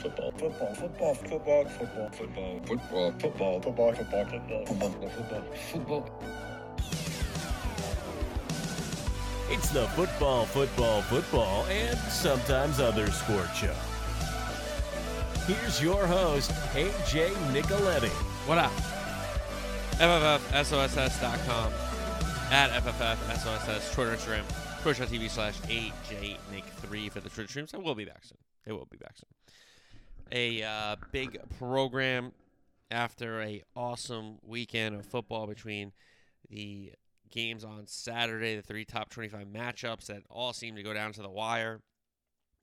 Football. Football. Football. Football. Football. Football. Football. Football. Football. Football. Football. Football. Football. Football. It's the football, football, football, and sometimes other sport show. Here's your host, AJ Nicoletti. What up? FFFSOSS.com at FFFSOSS, Twitter, Instagram, twitch.tv slash AJNick3 for the Twitter streams. I will be back soon. It will be back soon. A uh, big program after a awesome weekend of football between the games on Saturday, the three top 25 matchups that all seemed to go down to the wire.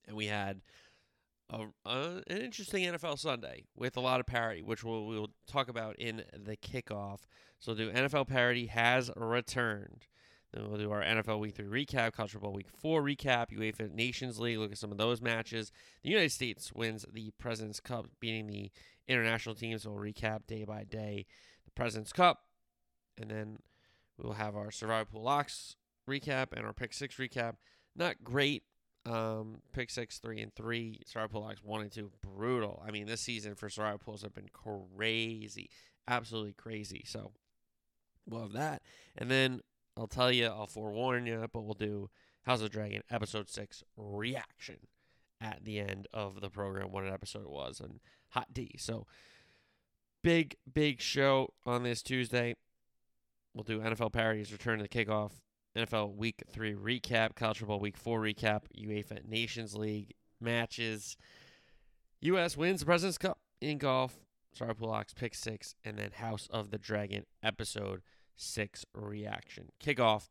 And we had a, a, an interesting NFL Sunday with a lot of parity, which we'll, we'll talk about in the kickoff. So, do NFL parity has returned. Then we'll do our NFL Week 3 recap, College Football Week 4 recap, UEFA Nations League, look at some of those matches. The United States wins the President's Cup, beating the international teams. So we'll recap day by day the President's Cup. And then we will have our Survivor Pool Locks recap and our Pick 6 recap. Not great. Um, pick 6, 3, and 3. Survivor Pool Locks 1 and 2. Brutal. I mean, this season for Survivor Pools have been crazy. Absolutely crazy. So we'll have that. And then I'll tell you, I'll forewarn you, but we'll do House of the Dragon episode 6 reaction at the end of the program, what an episode it was, and Hot D. So big, big show on this Tuesday. We'll do NFL parodies, return to the kickoff, NFL Week 3 recap, College Football Week 4 recap, UEFA Nations League matches. U.S. wins the President's Cup in golf. Sorry, Pullox, pick six, and then House of the Dragon episode six reaction. Kickoff,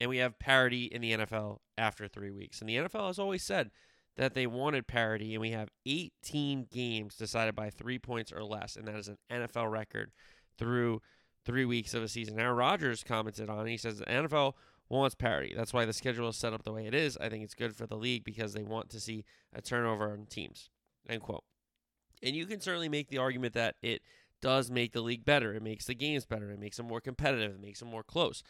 and we have parity in the NFL after three weeks. And the NFL has always said that they wanted parity, and we have 18 games decided by three points or less, and that is an NFL record through three weeks of a season. Aaron Rodgers commented on it. He says the NFL wants parity. That's why the schedule is set up the way it is. I think it's good for the league because they want to see a turnover on teams. End quote. And you can certainly make the argument that it does make the league better. It makes the games better. It makes them more competitive. It makes them more close.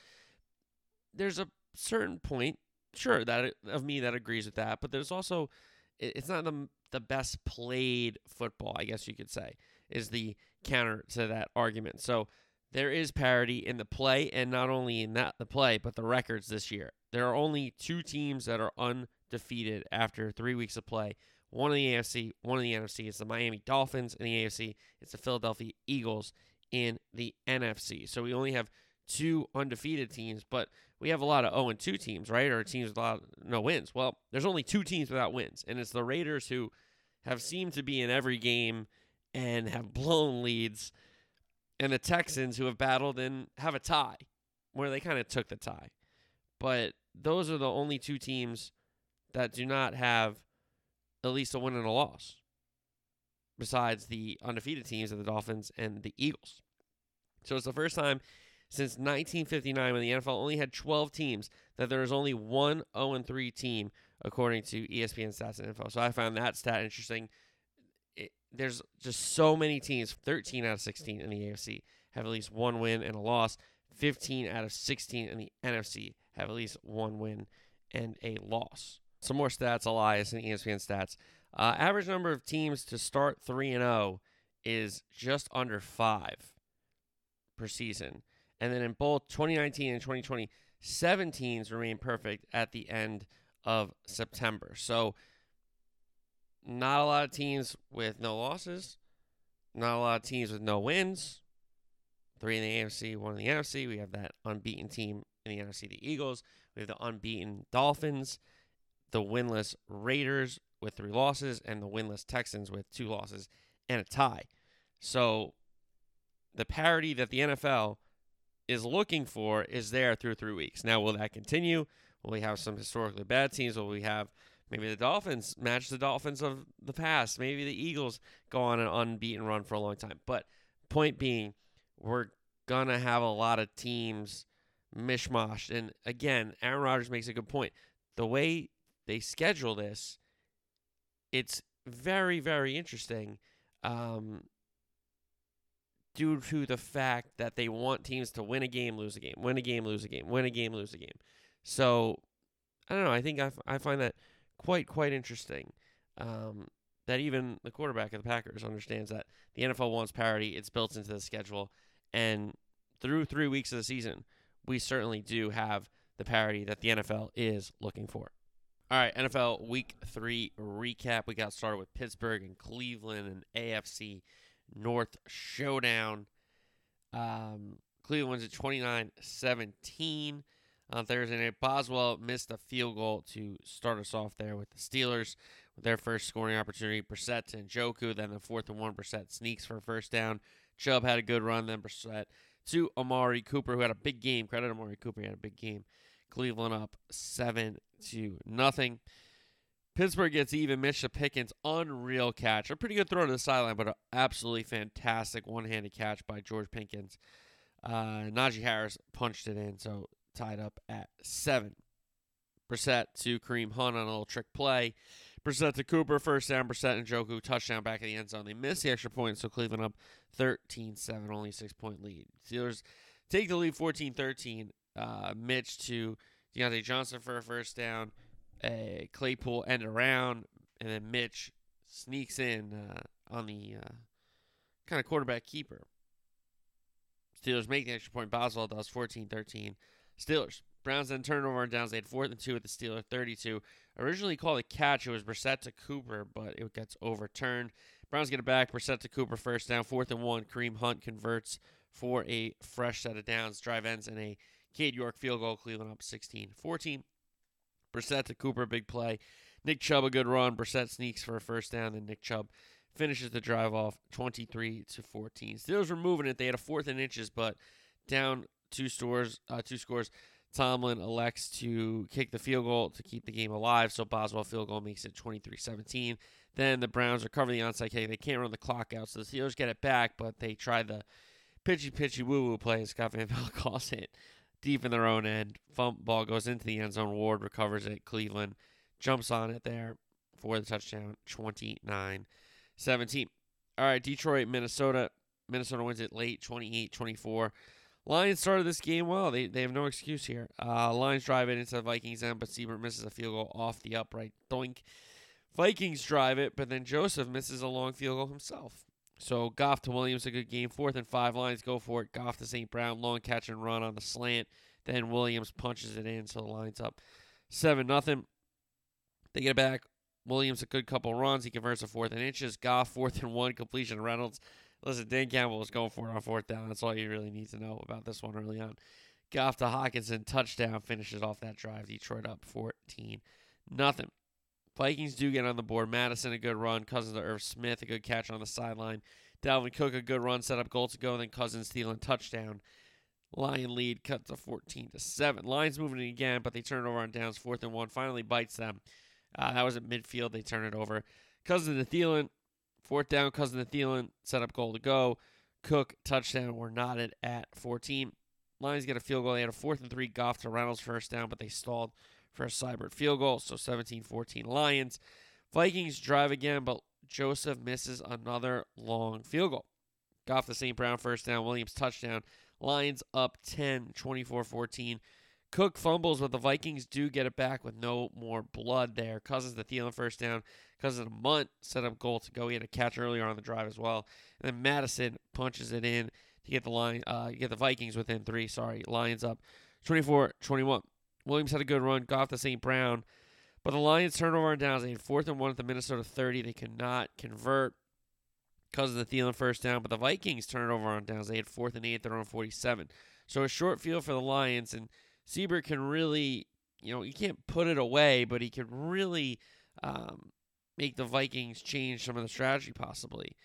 There's a certain point, sure, that of me that agrees with that, but there's also it's not the the best played football, I guess you could say, is the counter to that argument. So there is parity in the play, and not only in that the play, but the records this year. There are only two teams that are undefeated after three weeks of play. One in the AFC, one in the NFC. It's the Miami Dolphins in the AFC. It's the Philadelphia Eagles in the NFC. So we only have two undefeated teams, but we have a lot of 0 and 2 teams, right? Or teams with a lot of no wins. Well, there's only two teams without wins, and it's the Raiders who have seemed to be in every game and have blown leads and the Texans who have battled and have a tie where they kind of took the tie. But those are the only two teams that do not have at least a win and a loss besides the undefeated teams of the Dolphins and the Eagles. So it's the first time since 1959 when the NFL only had 12 teams that there is only one 0 3 team according to ESPN stats and info. So I found that stat interesting there's just so many teams 13 out of 16 in the AFC have at least one win and a loss 15 out of 16 in the NFC have at least one win and a loss some more stats Elias and ESPN stats uh, average number of teams to start 3 and 0 is just under 5 per season and then in both 2019 and 2020 seven teams remain perfect at the end of September so not a lot of teams with no losses. Not a lot of teams with no wins. Three in the AFC, one in the NFC. We have that unbeaten team in the NFC, the Eagles. We have the unbeaten Dolphins, the winless Raiders with three losses, and the winless Texans with two losses and a tie. So the parity that the NFL is looking for is there through three weeks. Now, will that continue? Will we have some historically bad teams? Will we have Maybe the Dolphins match the Dolphins of the past. Maybe the Eagles go on an unbeaten run for a long time. But point being, we're gonna have a lot of teams mishmashed. And again, Aaron Rodgers makes a good point. The way they schedule this, it's very, very interesting. Um, due to the fact that they want teams to win a game, lose a game, win a game, lose a game, win a game, lose a game. So I don't know. I think I, I find that quite quite interesting. Um, that even the quarterback of the Packers understands that the NFL wants parity. It's built into the schedule. And through three weeks of the season, we certainly do have the parity that the NFL is looking for. All right, NFL Week 3 recap. We got started with Pittsburgh and Cleveland and AFC North showdown. Um, Cleveland wins at 29 17 on Thursday night. Boswell missed a field goal to start us off there with the Steelers with their first scoring opportunity. Brissett to Njoku, then the fourth and one. Brissett sneaks for a first down. Chubb had a good run, then Brissett to Amari Cooper, who had a big game. Credit Amari Cooper, he had a big game. Cleveland up seven to nothing. Pittsburgh gets even. Mitch Pickens, unreal catch. A pretty good throw to the sideline, but an absolutely fantastic one-handed catch by George Pickens. Uh, Najee Harris punched it in, so tied up at seven. Brissett to Kareem Hunt on a little trick play. Brissett to Cooper, first down. Brissett Njoku, touchdown back of the end zone. They missed the extra point, so Cleveland up 13 7, only six point lead. Steelers take the lead 14 13. Uh, Mitch to Diontae Johnson for a first down. A Claypool end around, and then Mitch sneaks in uh, on the uh, kind of quarterback keeper. Steelers make the extra point. Boswell does 14 13. Steelers. Browns then turnover and downs. They had fourth and two at the Steeler 32. Originally called a catch. It was Brissett to Cooper, but it gets overturned. Browns get it back. Brissett to Cooper first down. Fourth and one. Kareem Hunt converts for a fresh set of downs. Drive ends in a Cade York field goal. Cleveland up 16 14. Brissett to Cooper, big play. Nick Chubb, a good run. Brissett sneaks for a first down. Then Nick Chubb finishes the drive off 23 to 14. Steelers were moving it. They had a fourth and inches, but down two scores. Uh, two scores. Tomlin elects to kick the field goal to keep the game alive, so Boswell field goal makes it 23-17. Then the Browns recover the onside kick. They can't run the clock out, so the Steelers get it back, but they try the pitchy pitchy woo woo play. And Scott Van Pelt calls it deep in their own end. Fump ball goes into the end zone. Ward recovers it. Cleveland jumps on it there for the touchdown, 29-17. All right, Detroit, Minnesota. Minnesota wins it late, 28-24. Lions started this game well. They they have no excuse here. Uh, Lions drive it into the Vikings end, but Seibert misses a field goal off the upright. Doink. Vikings drive it, but then Joseph misses a long field goal himself. So Goff to Williams, a good game. Fourth and five. lines, go for it. Goff to St. Brown, long catch and run on the slant. Then Williams punches it in, so the line's up seven nothing. They get it back. Williams a good couple runs. He converts a fourth and inches. Goff fourth and one completion. Reynolds Listen, Dan Campbell was going for it on fourth down. That's all you really need to know about this one early on. Goff to Hockenson, touchdown, finishes off that drive. Detroit up 14 nothing. Vikings do get on the board. Madison, a good run. Cousins to Irv Smith, a good catch on the sideline. Dalvin Cook, a good run, set up goal to go. and Then Cousins stealing touchdown. Lion lead cut to 14 to 7. Lions moving again, but they turn it over on downs. Fourth and one. Finally bites them. Uh, that was at midfield. They turn it over. Cousins to Thielen, Fourth down, Cousin to Thielen, set up goal to go. Cook, touchdown. We're knotted at 14. Lions get a field goal. They had a fourth and three. Goff to Reynolds first down, but they stalled for a field goal. So 17 14 Lions. Vikings drive again, but Joseph misses another long field goal. Goff the St. Brown first down. Williams touchdown. Lions up 10 24 14. Cook fumbles, but the Vikings do get it back with no more blood there. Cousins the Thielen first down. Cousins a Mundt set up goal to go. He had a catch earlier on the drive as well. And then Madison punches it in to get the line, uh, get the Vikings within three. Sorry, Lions up 24-21. Williams had a good run. Goff to St. Brown. But the Lions turnover on downs. They had fourth and one at the Minnesota 30. They could not convert. Cousins to Thielen first down. But the Vikings turned over on downs. They had fourth and eight. They're on 47. So a short field for the Lions. And – Seibert can really, you know, you can't put it away, but he can really um, make the Vikings change some of the strategy possibly.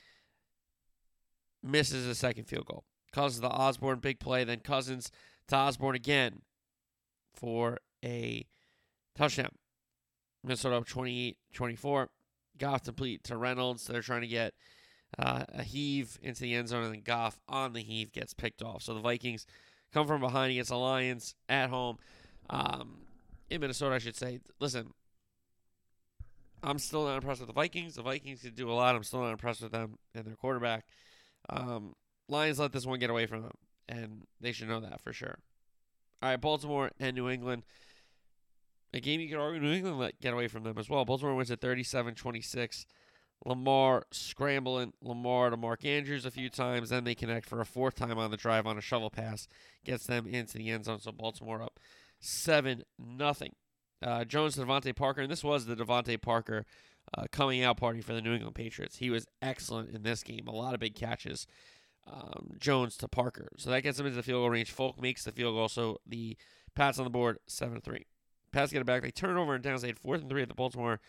Misses a second field goal. Cousins the Osborne big play, then Cousins to Osborne again for a touchdown. Minnesota up 28 24. Goff complete to Reynolds. They're trying to get uh, a heave into the end zone, and then Goff on the heave gets picked off. So the Vikings come from behind against the Lions at home. Um, in Minnesota, I should say. Listen, I'm still not impressed with the Vikings. The Vikings can do a lot. I'm still not impressed with them and their quarterback. Um, Lions let this one get away from them, and they should know that for sure. All right, Baltimore and New England. A game you could argue New England let get away from them as well. Baltimore wins at 37 26. Lamar scrambling, Lamar to Mark Andrews a few times. Then they connect for a fourth time on the drive on a shovel pass, gets them into the end zone. So Baltimore up seven nothing. Uh, Jones to DeVante Parker, and this was the DeVante Parker uh, coming out party for the New England Patriots. He was excellent in this game. A lot of big catches. Um, Jones to Parker, so that gets them into the field goal range. Folk makes the field goal, so the Pats on the board seven three. Pats get it back. They turn over and had fourth and three at the Baltimore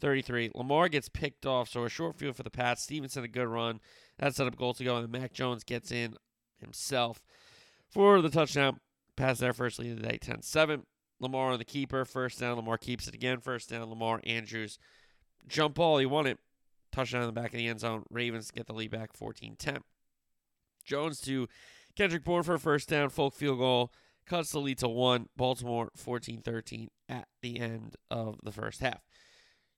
33. Lamar gets picked off, so a short field for the Pats. Stevenson a good run. That set up goal to go, and then Mac Jones gets in himself for the touchdown. Pass their first lead of the day, 10-7. Lamar on the keeper, first down. Lamar keeps it again, first down. Lamar Andrews jump ball, he won it. Touchdown in the back of the end zone. Ravens get the lead back, 14-10. Jones to Kendrick Bourne for a first down, Folk field goal, cuts the lead to one. Baltimore 14-13 at the end of the first half.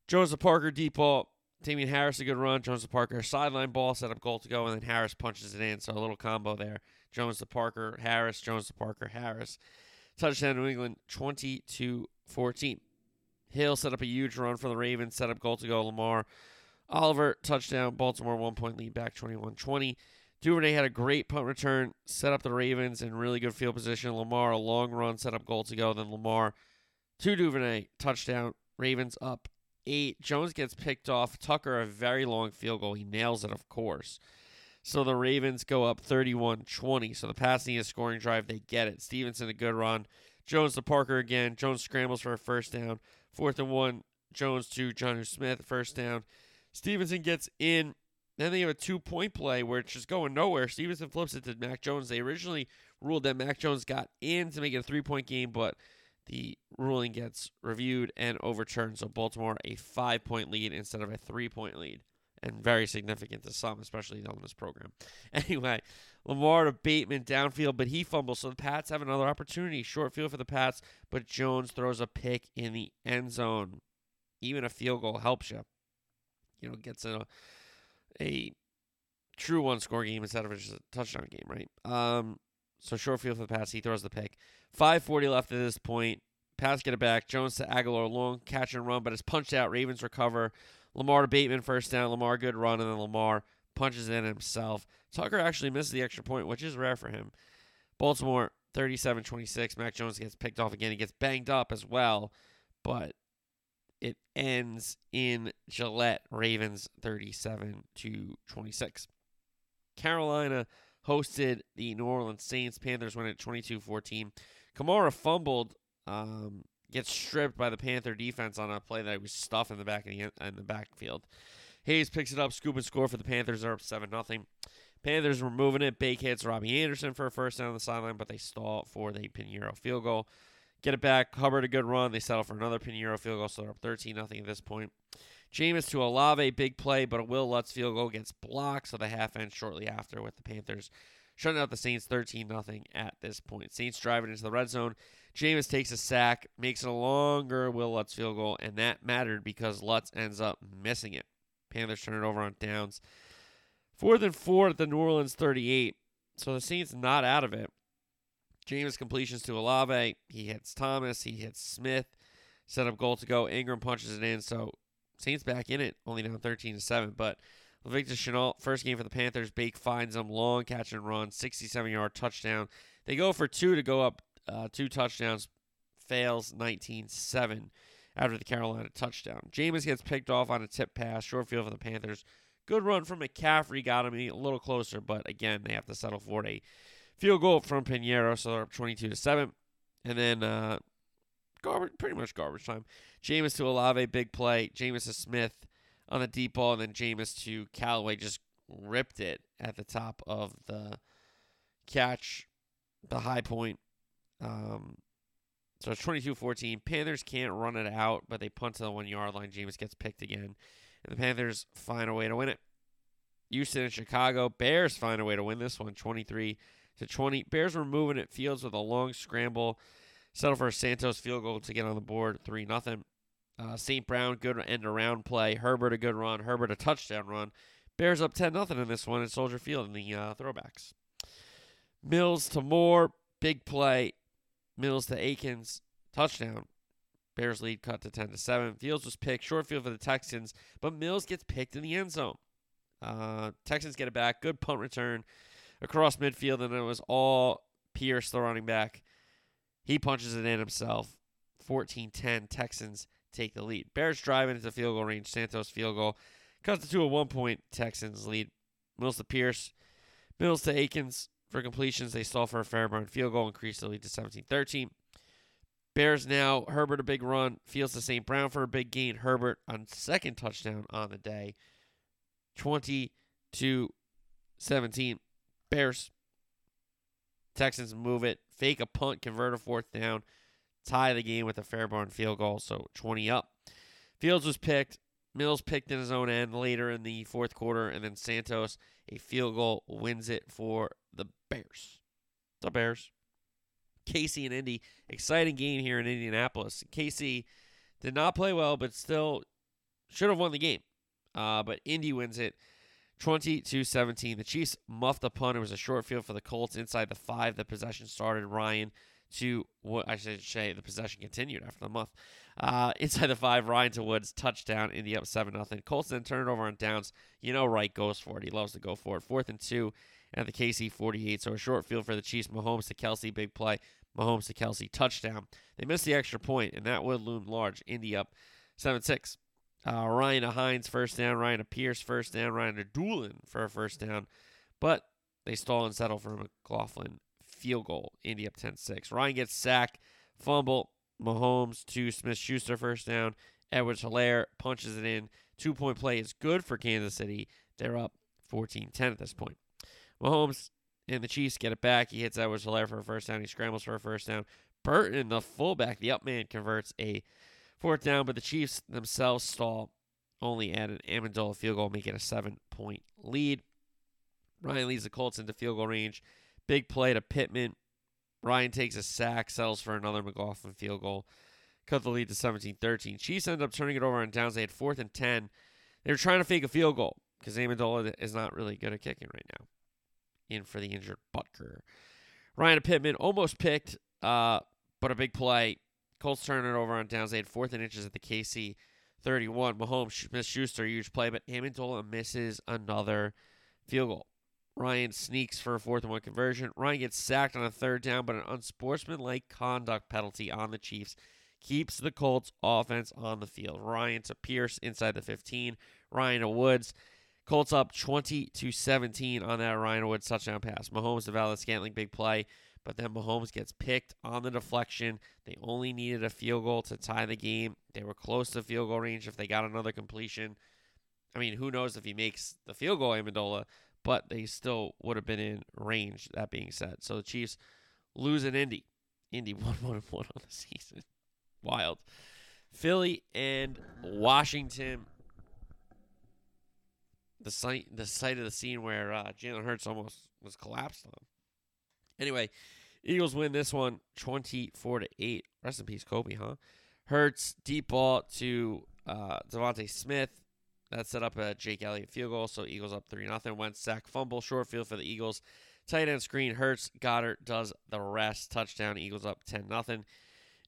Jones to Parker, deep ball. Damien Harris, a good run. Jones to Parker, sideline ball, set up goal to go, and then Harris punches it in. So a little combo there. Jones to Parker, Harris, Jones to Parker, Harris. Touchdown New England, 20 14. Hill set up a huge run for the Ravens, set up goal to go. Lamar. Oliver, touchdown. Baltimore, one point lead back 21 20. Duvernay had a great punt return, set up the Ravens in really good field position. Lamar, a long run, set up goal to go. Then Lamar to Duvernay, touchdown. Ravens up eight. Jones gets picked off. Tucker, a very long field goal. He nails it, of course. So the Ravens go up 31 20. So the passing is scoring drive, they get it. Stevenson, a good run. Jones to Parker again. Jones scrambles for a first down. Fourth and one. Jones to Jonnu Smith, first down. Stevenson gets in. Then they have a two point play where it's just going nowhere. Stevenson flips it to Mac Jones. They originally ruled that Mac Jones got in to make it a three point game, but the ruling gets reviewed and overturned. So Baltimore a five point lead instead of a three point lead. And very significant to some, especially on this program. Anyway, Lamar to Bateman downfield, but he fumbles. So the Pats have another opportunity. Short field for the Pats, but Jones throws a pick in the end zone. Even a field goal helps you. You know, gets a a true one score game instead of just a touchdown game, right? Um, so short field for the pass. He throws the pick. 540 left at this point. Pass get it back. Jones to Aguilar. long catch and run, but it's punched out. Ravens recover. Lamar to Bateman, first down. Lamar, good run, and then Lamar punches in himself. Tucker actually misses the extra point, which is rare for him. Baltimore 37 26. Mac Jones gets picked off again. He gets banged up as well, but it ends in Gillette Ravens 37 to 26. Carolina hosted the New Orleans Saints. Panthers win at 22 14. Kamara fumbled, um, gets stripped by the Panther defense on a play that was stuffed in the back of the in the backfield. Hayes picks it up, scoop and score for the Panthers. They're up seven nothing. Panthers were moving it. Bake hits Robbie Anderson for a first down on the sideline, but they stall for the Piñeiro field goal. Get it back. Hubbard a good run. They settle for another Piñeiro field goal, so they're up 13 nothing at this point. Jameis to Olave, big play, but a Will Lutz field goal gets blocked, so the half ends shortly after with the Panthers shutting out the Saints 13 nothing at this point. Saints driving into the red zone. Jameis takes a sack, makes it a longer Will Lutz field goal, and that mattered because Lutz ends up missing it. Panthers turn it over on downs. Fourth and four at the New Orleans 38. So the Saints not out of it. Jameis completions to Olave. He hits Thomas. He hits Smith. Set up goal to go. Ingram punches it in. So Saints back in it, only down 13 to 7. But Victor Shenault, first game for the Panthers. Bake finds him. Long catch and run. 67 yard touchdown. They go for two to go up uh, two touchdowns. Fails 19 7 after the Carolina touchdown. Jameis gets picked off on a tip pass. Short field for the Panthers. Good run from McCaffrey. Got him a little closer, but again, they have to settle for a field goal from Piñeiro, so they're up 22 to 7. And then uh, garbage, pretty much garbage time. Jameis to Olave, big play. Jameis to Smith on the deep ball, and then Jameis to Callaway just ripped it at the top of the catch, the high point. Um, so it's 22 14. Panthers can't run it out, but they punt to the one yard line. Jameis gets picked again. And the Panthers find a way to win it. Houston and Chicago. Bears find a way to win this one 23 to 20. Bears were moving at Fields with a long scramble. Settle for a Santos field goal to get on the board 3 0. Uh, St. Brown, good end around play. Herbert, a good run. Herbert, a touchdown run. Bears up 10 0 in this one at Soldier Field in the uh, throwbacks. Mills to Moore, big play. Mills to Akins, touchdown. Bears lead cut to 10 to 7. Fields was picked, short field for the Texans, but Mills gets picked in the end zone. Uh, Texans get it back. Good punt return across midfield, and it was all Pierce, the running back. He punches it in himself. 14 10. Texans take the lead. Bears drive into field goal range. Santos field goal. Cuts it to a one point Texans lead. Mills to Pierce. Mills to Akins for completions. They stall for a Fairbairn field goal, increase the lead to 17 13. Bears now, Herbert a big run, Fields to St. Brown for a big gain. Herbert on second touchdown on the day. 20 to 17. Bears. Texans move it, fake a punt, convert a fourth down, tie the game with a Fairbairn field goal, so 20 up. Fields was picked. Mills picked in his own end later in the fourth quarter, and then Santos, a field goal, wins it for the Bears. The Bears. KC and Indy, exciting game here in Indianapolis. KC did not play well, but still should have won the game. Uh, but Indy wins it 20 to 17. The Chiefs muffed the punt. It was a short field for the Colts inside the five. The possession started. Ryan to what I should say the possession continued after the muff. Uh, inside the five, Ryan to Woods touchdown. Indy up seven nothing. Colts then turn it over on downs. You know, Wright goes for it. He loves to go for it. Fourth and two at the KC 48. So a short field for the Chiefs. Mahomes to Kelce, big play. Mahomes to Kelce touchdown. They missed the extra point, and that would loom large. Indy up 7 6. Uh, Ryan Hines, first down. Ryan to Pierce, first down. Ryan to Dulin for a first down. But they stall and settle for a McLaughlin field goal. Indy up 10 6. Ryan gets sacked, fumble. Mahomes to Smith Schuster, first down. Edwards Helaire punches it in. Two point play is good for Kansas City. They're up 14 10 at this point. Mahomes and the Chiefs get it back. He hits Edwards Helaire for a first down. He scrambles for a first down. Burton, the fullback, the up man, converts a fourth down, but the Chiefs themselves stall. Only add an Ammendola field goal, make it a seven point lead. Ryan leads the Colts into field goal range. Big play to Pittman. Ryan takes a sack, settles for another McLaughlin field goal. Cut the lead to 17 13. Chiefs end up turning it over on downs. They had fourth and 10. They were trying to fake a field goal because Ammendola is not really good at kicking right now. In for the injured Butker. Ryan Pittman almost picked, uh, but a big play. Colts turn it over on downs. They had fourth and inches at the KC 31. Mahomes missed Schuster, huge play, but Ammendola misses another field goal. Ryan sneaks for a fourth and one conversion. Ryan gets sacked on a third down, but an unsportsmanlike conduct penalty on the Chiefs keeps the Colts offense on the field. Ryan to Pierce inside the 15. Ryan to Woods. Colts up 20 to 17 on that Ryan Woods touchdown pass. Mahomes to Valdes-Scantling big play, but then Mahomes gets picked on the deflection. They only needed a field goal to tie the game. They were close to field goal range if they got another completion. I mean, who knows if he makes the field goal, Ammendola, but they still would have been in range, that being said. So the Chiefs lose in Indy. Indy 1 1 1 on the season. Wild. Philly and Washington the site the site of the scene where uh, Jalen Hurts almost was collapsed on. Anyway, Eagles win this one 24 to 8. Rest in peace, Kobe, huh? Hurts deep ball to uh, DeVonta Smith. That set up a Jake Elliott field goal, so Eagles up 3 0. Wentz sack fumble, short field for the Eagles. Tight end screen, Hurts, Goedert does the rest. Touchdown, Eagles up 10 0.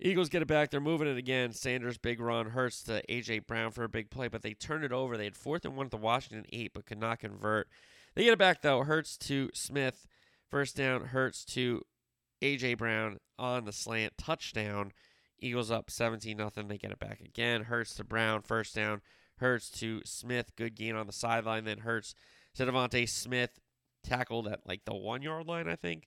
Eagles get it back. They're moving it again. Sanders, big run. Hurts to A.J. Brown for a big play, but they turn it over. They had fourth and one at the Washington eight, but could not convert. They get it back, though. Hurts to Smith. First down. Hurts to A.J. Brown on the slant. Touchdown. Eagles up 17 nothing. They get it back again. Hurts to Brown. First down. Hurts to Smith. Good gain on the sideline. Then Hurts to DeVonta Smith. Tackled at like the one yard line, I think.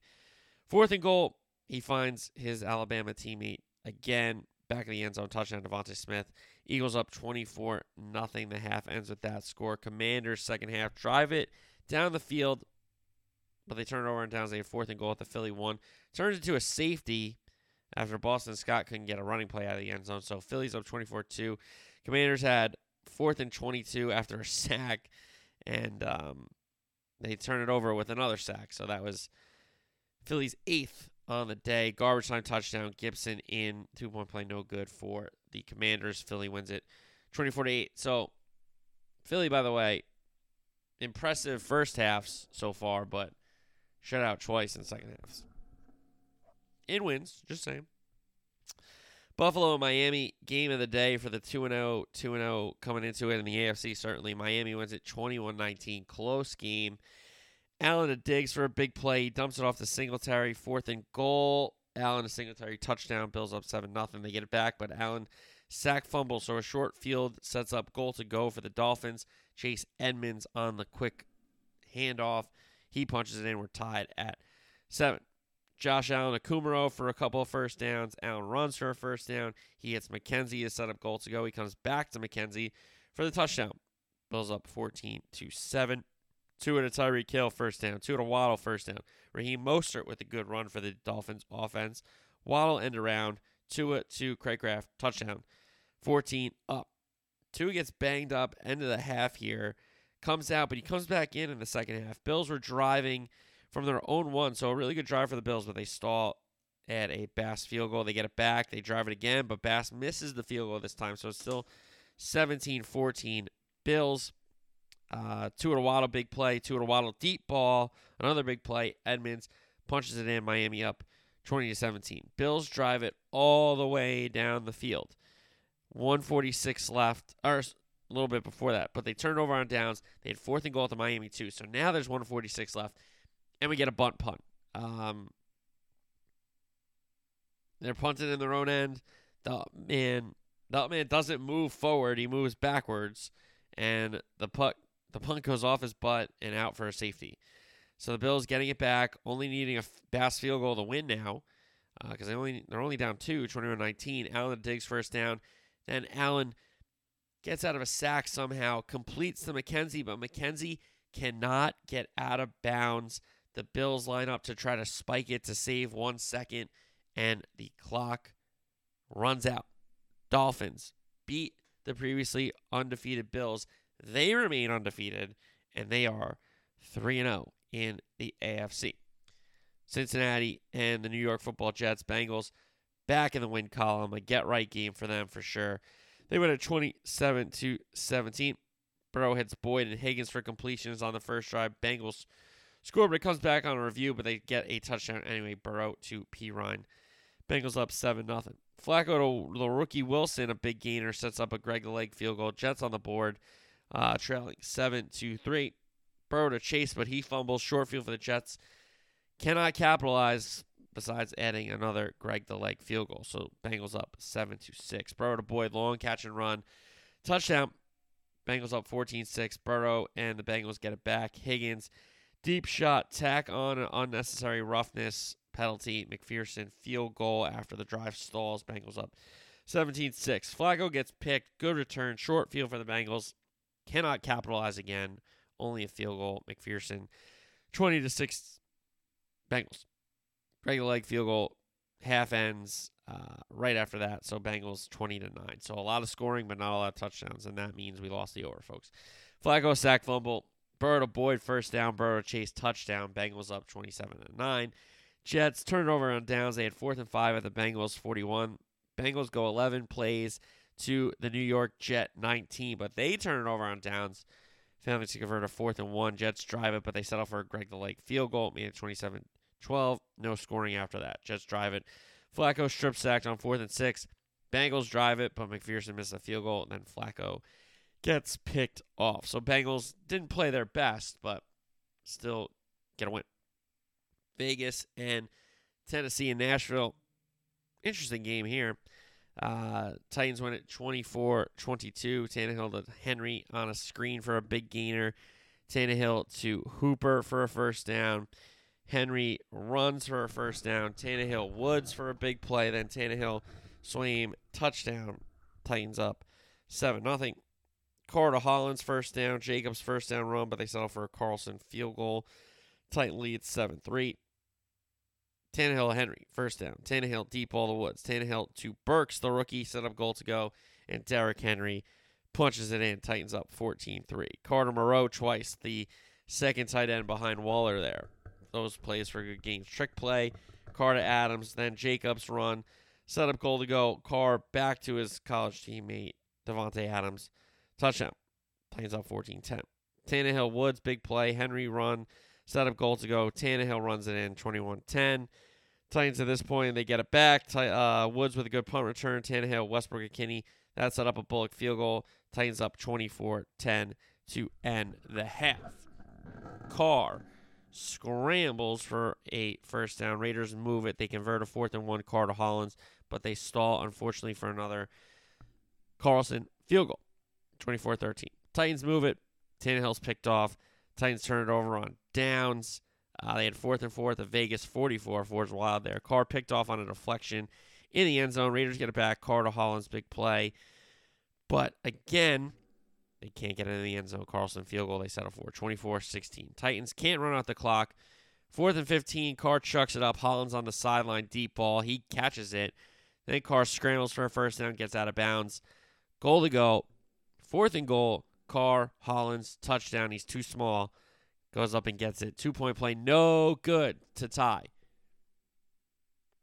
Fourth and goal. He finds his Alabama teammate Again, back of the end zone touchdown DeVonta Smith. Eagles up 24 nothing. The half ends with that score. Commanders second half drive it down the field, but they turn it over on downs. They fourth and goal at the Philly one. Turns into a safety after Boston Scott couldn't get a running play out of the end zone. So Philly's up 24-2. Commanders had fourth and 22 after a sack, and um, they turn it over with another sack. So that was Philly's eighth on the day. Garbage time touchdown. Gibson in two point play, no good for the Commanders. Philly wins it 24 to 8. So, Philly, by the way, impressive first halves so far, but shut out twice in second halves. In wins, just saying. Buffalo and Miami game of the day for the 2 0 2 0 coming into it in the AFC certainly. Miami wins it 21-19 close game. Allen to Diggs for a big play. He dumps it off to Singletary, fourth and goal. Allen to Singletary touchdown. Bills up 7 0. They get it back, but Allen sack fumble. So a short field sets up goal to go for the Dolphins. Chase Edmonds on the quick handoff. He punches it in. We're tied at seven. Josh Allen to Kumaro for a couple of first downs. Allen runs for a first down. He hits McKenzie to set up goal to go. He comes back to McKenzie for the touchdown. Bills up 14 to 7. Two at a Tyreek Hill first down. Two at a Waddle first down. Raheem Mostert with a good run for the Dolphins offense. Waddle end around. Two Tua to Cracraft touchdown. 14 up. Tua gets banged up end of the half here. Comes out, but he comes back in in the second half. Bills were driving from their own one, so a really good drive for the Bills, but they stall at a Bass field goal. They get it back. They drive it again, but Bass misses the field goal this time, so it's still 17 14. Bills. Uh, Tua Waddle, big play. Tua Waddle, deep ball. Another big play. Edmonds punches it in. Miami up 20 to 17. Bills drive it all the way down the field. 146 left, or a little bit before that, but they turned over on downs. They had fourth and goal at the Miami too. So now there's 146 left, and we get a bunt punt. Um, they're punting in their own end. The man, the man doesn't move forward; he moves backwards, and the puck, the punt goes off his butt and out for a safety. So the Bills getting it back, only needing a Bass field goal to win now, because uh, they only they're only down two, 21-19. Allen Diggs first down, then Allen gets out of a sack somehow, completes the McKenzie, but McKenzie cannot get out of bounds. The Bills line up to try to spike it to save one second, and the clock runs out. Dolphins beat the previously undefeated Bills. They remain undefeated, and they are 3 0 in the AFC. Cincinnati and the New York football Jets, Bengals back in the win column. A get right game for them for sure. They win at 27 to 17. Burrow hits Boyd and Higgins for completions on the first drive. Bengals score, but it comes back on a review, but they get a touchdown anyway. Burrow to Perine. Bengals up 7 0. Flacco to the rookie Wilson, a big gainer, sets up a Greg the Leg field goal. Jets on the board, uh, trailing 7 to 3. Burrow to Chase, but he fumbles. Short field for the Jets. Cannot capitalize besides adding another Greg the Leg field goal. So Bengals up 7 to 6. Burrow to Boyd, long catch and run. Touchdown. Bengals up 14 6. Burrow and the Bengals get it back. Higgins, deep shot, tack on an unnecessary roughness penalty. McPherson, field goal after the drive stalls. Bengals up 17 6. Flacco gets picked. Good return. Short field for the Bengals. Cannot capitalize again. Only a field goal. McPherson, 20 to 6. Bengals. Regular leg field goal, half ends uh, right after that. So Bengals 20 to 9. So a lot of scoring, but not a lot of touchdowns. And that means we lost the over, folks. Flacco sack fumble. Burrow Boyd first down. Burrow Chase touchdown. Bengals up 27 to 9. Jets turn it over on downs. They had fourth and five at the Bengals 41. Bengals go 11 plays to the New York Jet 19, but they turn it over on downs. Failing to convert a fourth and one. Jets drive it, but they settle for a Greg the Leg field goal. Made it 27 12. No scoring after that. Jets drive it. Flacco strip sacked on fourth and six. Bengals drive it, but McPherson misses a field goal, and then Flacco gets picked off. So Bengals didn't play their best, but still get a win. Vegas and Tennessee and Nashville. Interesting game here. Uh, Titans win it 24 22. Tannehill to Henry on a screen for a big gainer. Tannehill to Hooper for a first down. Henry runs for a first down. Tannehill Woods for a big play. Then Tannehill Swaim touchdown. Titans up 7 nothing. Carter Hollins first down. Jacobs first down run, but they settle for a Carlson field goal. Titan leads 7 3. Tannehill Henry, first down. Tannehill deep all the woods. Tannehill to Burks, the rookie, set up goal to go. And Derrick Henry punches it in. Titans up 14 3. Carter Moreau twice, the second tight end behind Waller there those plays for good games. Trick play, Carr to Adams, then Jacobs run, set up goal to go. Carr back to his college teammate, Davante Adams. Touchdown. Plays up 14 10. Tannehill Woods, big play. Henry run, set up goal to go. Tannehill runs it in 21 10. Titans at this point, they get it back. Uh, Woods with a good punt return. Tannehill, Westbrook, and Kinney. That set up a Bullock field goal. Titans up 24 10 to end the half. Carr scrambles for a first down. Raiders move it. They convert a fourth and one. Carr to Hollins, but they stall, unfortunately, for another Carlson field goal. 24 13. Titans move it. Tannehill's picked off. Titans turn it over on downs. Uh, they had fourth and fourth of Vegas 44. Ford's wild there. Carr picked off on a deflection in the end zone. Raiders get it back. Carr to Hollins, big play. But again, they can't get into the end zone. Carlson field goal they settle for 24 16. Titans can't run out the clock. Fourth and 15. Carr chucks it up. Hollins on the sideline, deep ball. He catches it. Then Carr scrambles for a first down, gets out of bounds. Goal to go. Fourth and goal. Carr, Hollins, touchdown. He's too small. Goes up and gets it. Two point play, no good to tie.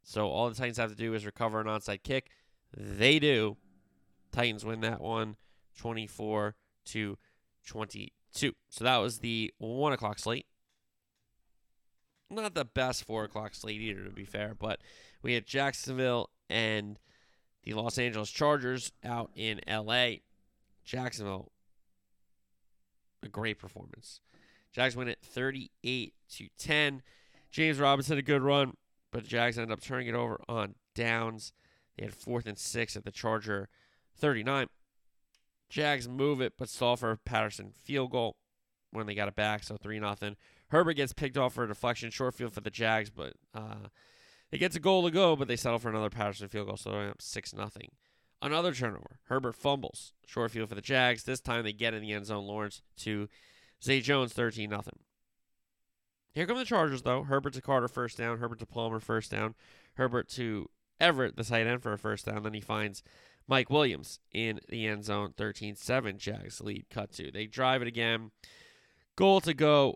So all the Titans have to do is recover an onside kick. They do. Titans win that one 24 to 22. So that was the one o'clock slate. Not the best four o'clock slate either, to be fair, but we had Jacksonville and the Los Angeles Chargers out in LA. Jacksonville, a great performance. Jags win it 38 to 10. James Robinson a good run, but Jags ended up turning it over on downs. They had fourth and six at the Charger 39. Jags move it, but stall for Patterson field goal when they got it back, so 3 nothing. Herbert gets picked off for a deflection, short field for the Jags, but uh, it gets a goal to go, but they settle for another Patterson field goal, so they're up 6 nothing. Another turnover. Herbert fumbles. Short field for the Jags. This time they get in the end zone. Lawrence to Zay Jones, 13 nothing. Here come the Chargers, though. Herbert to Carter, first down. Herbert to Palmer, first down. Herbert to Everett, the tight end, for a first down. Then he finds Mike Williams in the end zone, 13 7. Jags lead, cut to. They drive it again. Goal to go.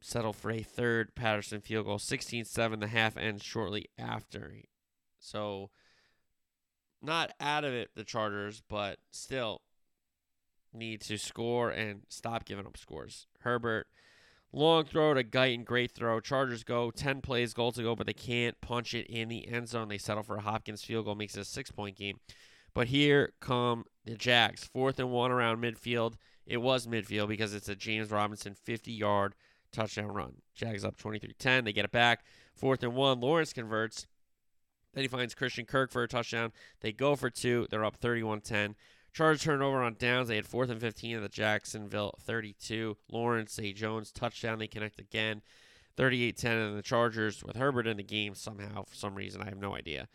Settle for a third Patterson field goal, 16 7. The half ends shortly after. So, not out of it, the Chargers, but still need to score and stop giving up scores. Herbert, long throw to Guyton, great throw. Chargers go 10 plays, goal to go, but they can't punch it in the end zone. They settle for a Hopkins field goal, makes it a six point game. But here come the Jags, fourth and one around midfield. It was midfield because it's a James Robinson 50 yard touchdown run. Jags up 23 10. They get it back. Fourth and one. Lawrence converts. Then he finds Christian Kirk for a touchdown. They go for two. They're up 31 10. Chargers turnover on downs. They had fourth and 15 at the Jacksonville 32. Lawrence, A. Jones, touchdown. They connect again. 38 10. And the Chargers, with Herbert in the game somehow, for some reason, I have no idea.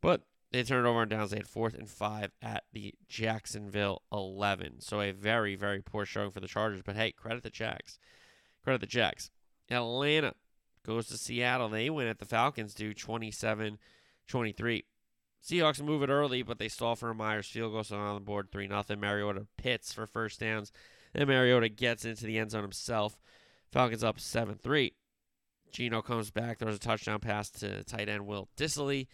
But they turned over on downs. They had fourth and five at the Jacksonville 11. So a very, very poor showing for the Chargers. But hey, credit the Jags. Credit the Jags. Atlanta goes to Seattle. They win at the Falcons do 27 23. Seahawks move it early, but they stall for a Myers field goal, so on the board 3 0. Mariota Pitts for first downs. Then Mariota gets into the end zone himself. Falcons up 7 3. Geno comes back, throws a touchdown pass to tight end Will Dissly.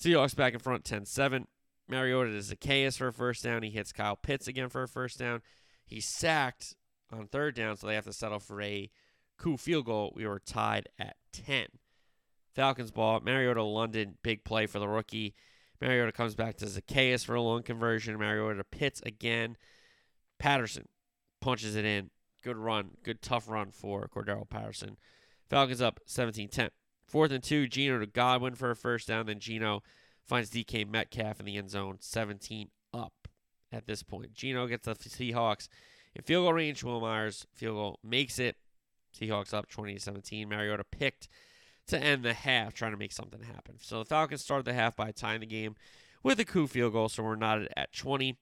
Seahawks back in front 10 7. Mariota to Zaccheaus for a first down. He hits Kyle Pitts again for a first down. He's sacked on third down, so they have to settle for a Koo field goal. We were tied at 10. Falcons ball. Mariota London, big play for the rookie. Mariota comes back to Zaccheaus for a long conversion. Mariota Pitts again. Patterson punches it in. Good run. Good tough run for Cordarrelle Patterson. Falcons up 17 10. Fourth and two, Geno to Godwin for a first down. Then Geno finds DK Metcalf in the end zone, 17 up at this point. Geno gets the Seahawks in field goal range. Will Myers field goal makes it. Seahawks up 20 17. Mariota picked to end the half, trying to make something happen. So the Falcons start the half by tying the game with a Koo field goal, so we're not at 20.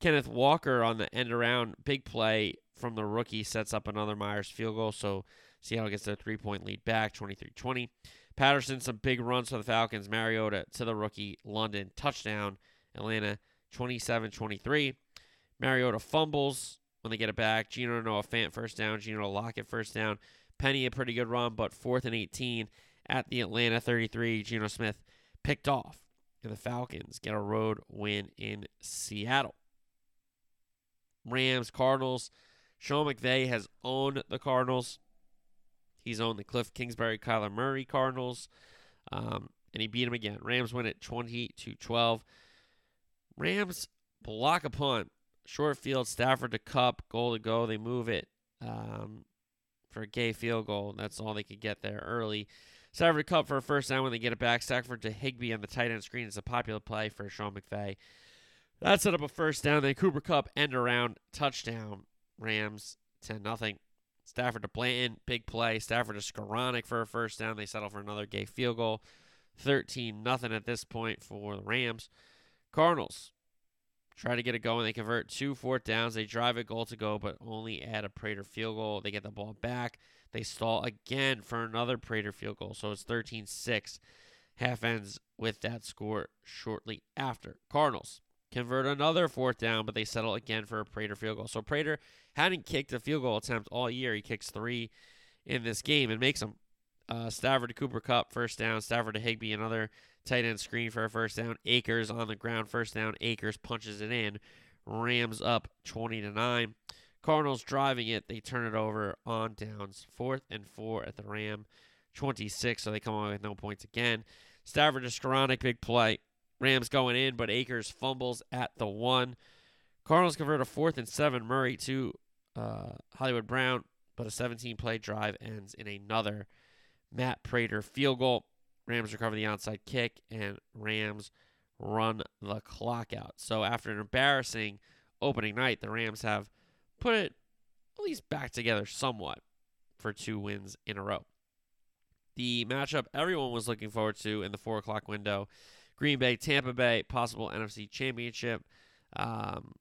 Kenneth Walker on the end around, big play from the rookie, sets up another Myers field goal, so Seattle gets their three point lead back, 23 20. Patterson, some big runs for the Falcons. Mariota to the rookie, London, touchdown. Atlanta, 27 23. Mariota fumbles when they get it back. Geno Noah Fant first down. Geno Lockett first down. Penny a pretty good run, but fourth and 18 at the Atlanta 33. Geno Smith picked off. And the Falcons get a road win in Seattle. Rams, Cardinals. Sean McVay has owned the Cardinals. He's owned the Cliff Kingsbury, Kyler Murray Cardinals. Um, and he beat him again. Rams win it 20 to 12. Rams block a punt, short field, Stafford to Kupp, goal to go. They move it um, for a gay field goal. That's all they could get there early. Stafford to Kupp for a first down when they get it back. Stafford to Higbee on the tight end screen is a popular play for Sean McVay. That set up a first down. Then Cooper Kupp end around touchdown. Rams 10 nothing. Stafford to Blanton, big play. Stafford to Skowronek for a first down. They settle for another gay field goal. 13 nothing at this point for the Rams. Cardinals try to get it going. They convert two fourth downs. They drive a goal to go, but only add a Prater field goal. They get the ball back. They stall again for another Prater field goal. So it's 13 6. Half ends with that score shortly after. Cardinals convert another fourth down, but they settle again for a Prater field goal. So Prater hadn't kicked a field goal attempt all year. He kicks three in this game and makes them. Uh, Stafford to Cooper Kupp, first down. Stafford to Higbee, another tight end screen for a first down. Akers on the ground, first down. Akers punches it in. Rams up 20 to 9. Cardinals driving it. They turn it over on downs. Fourth and four at the Ram 26, so they come away with no points again. Stafford to Skowronek, big play. Rams going in, but Akers fumbles at the one. Cardinals convert a fourth and seven. Murray to uh, Hollywood Brown, but a 17 play drive ends in another Matt Prater field goal. Rams recover the onside kick, and Rams run the clock out. So after an embarrassing opening night, the Rams have put it at least back together somewhat for two wins in a row. The matchup everyone was looking forward to in the four o'clock window Green Bay, Tampa Bay, possible NFC championship. Um,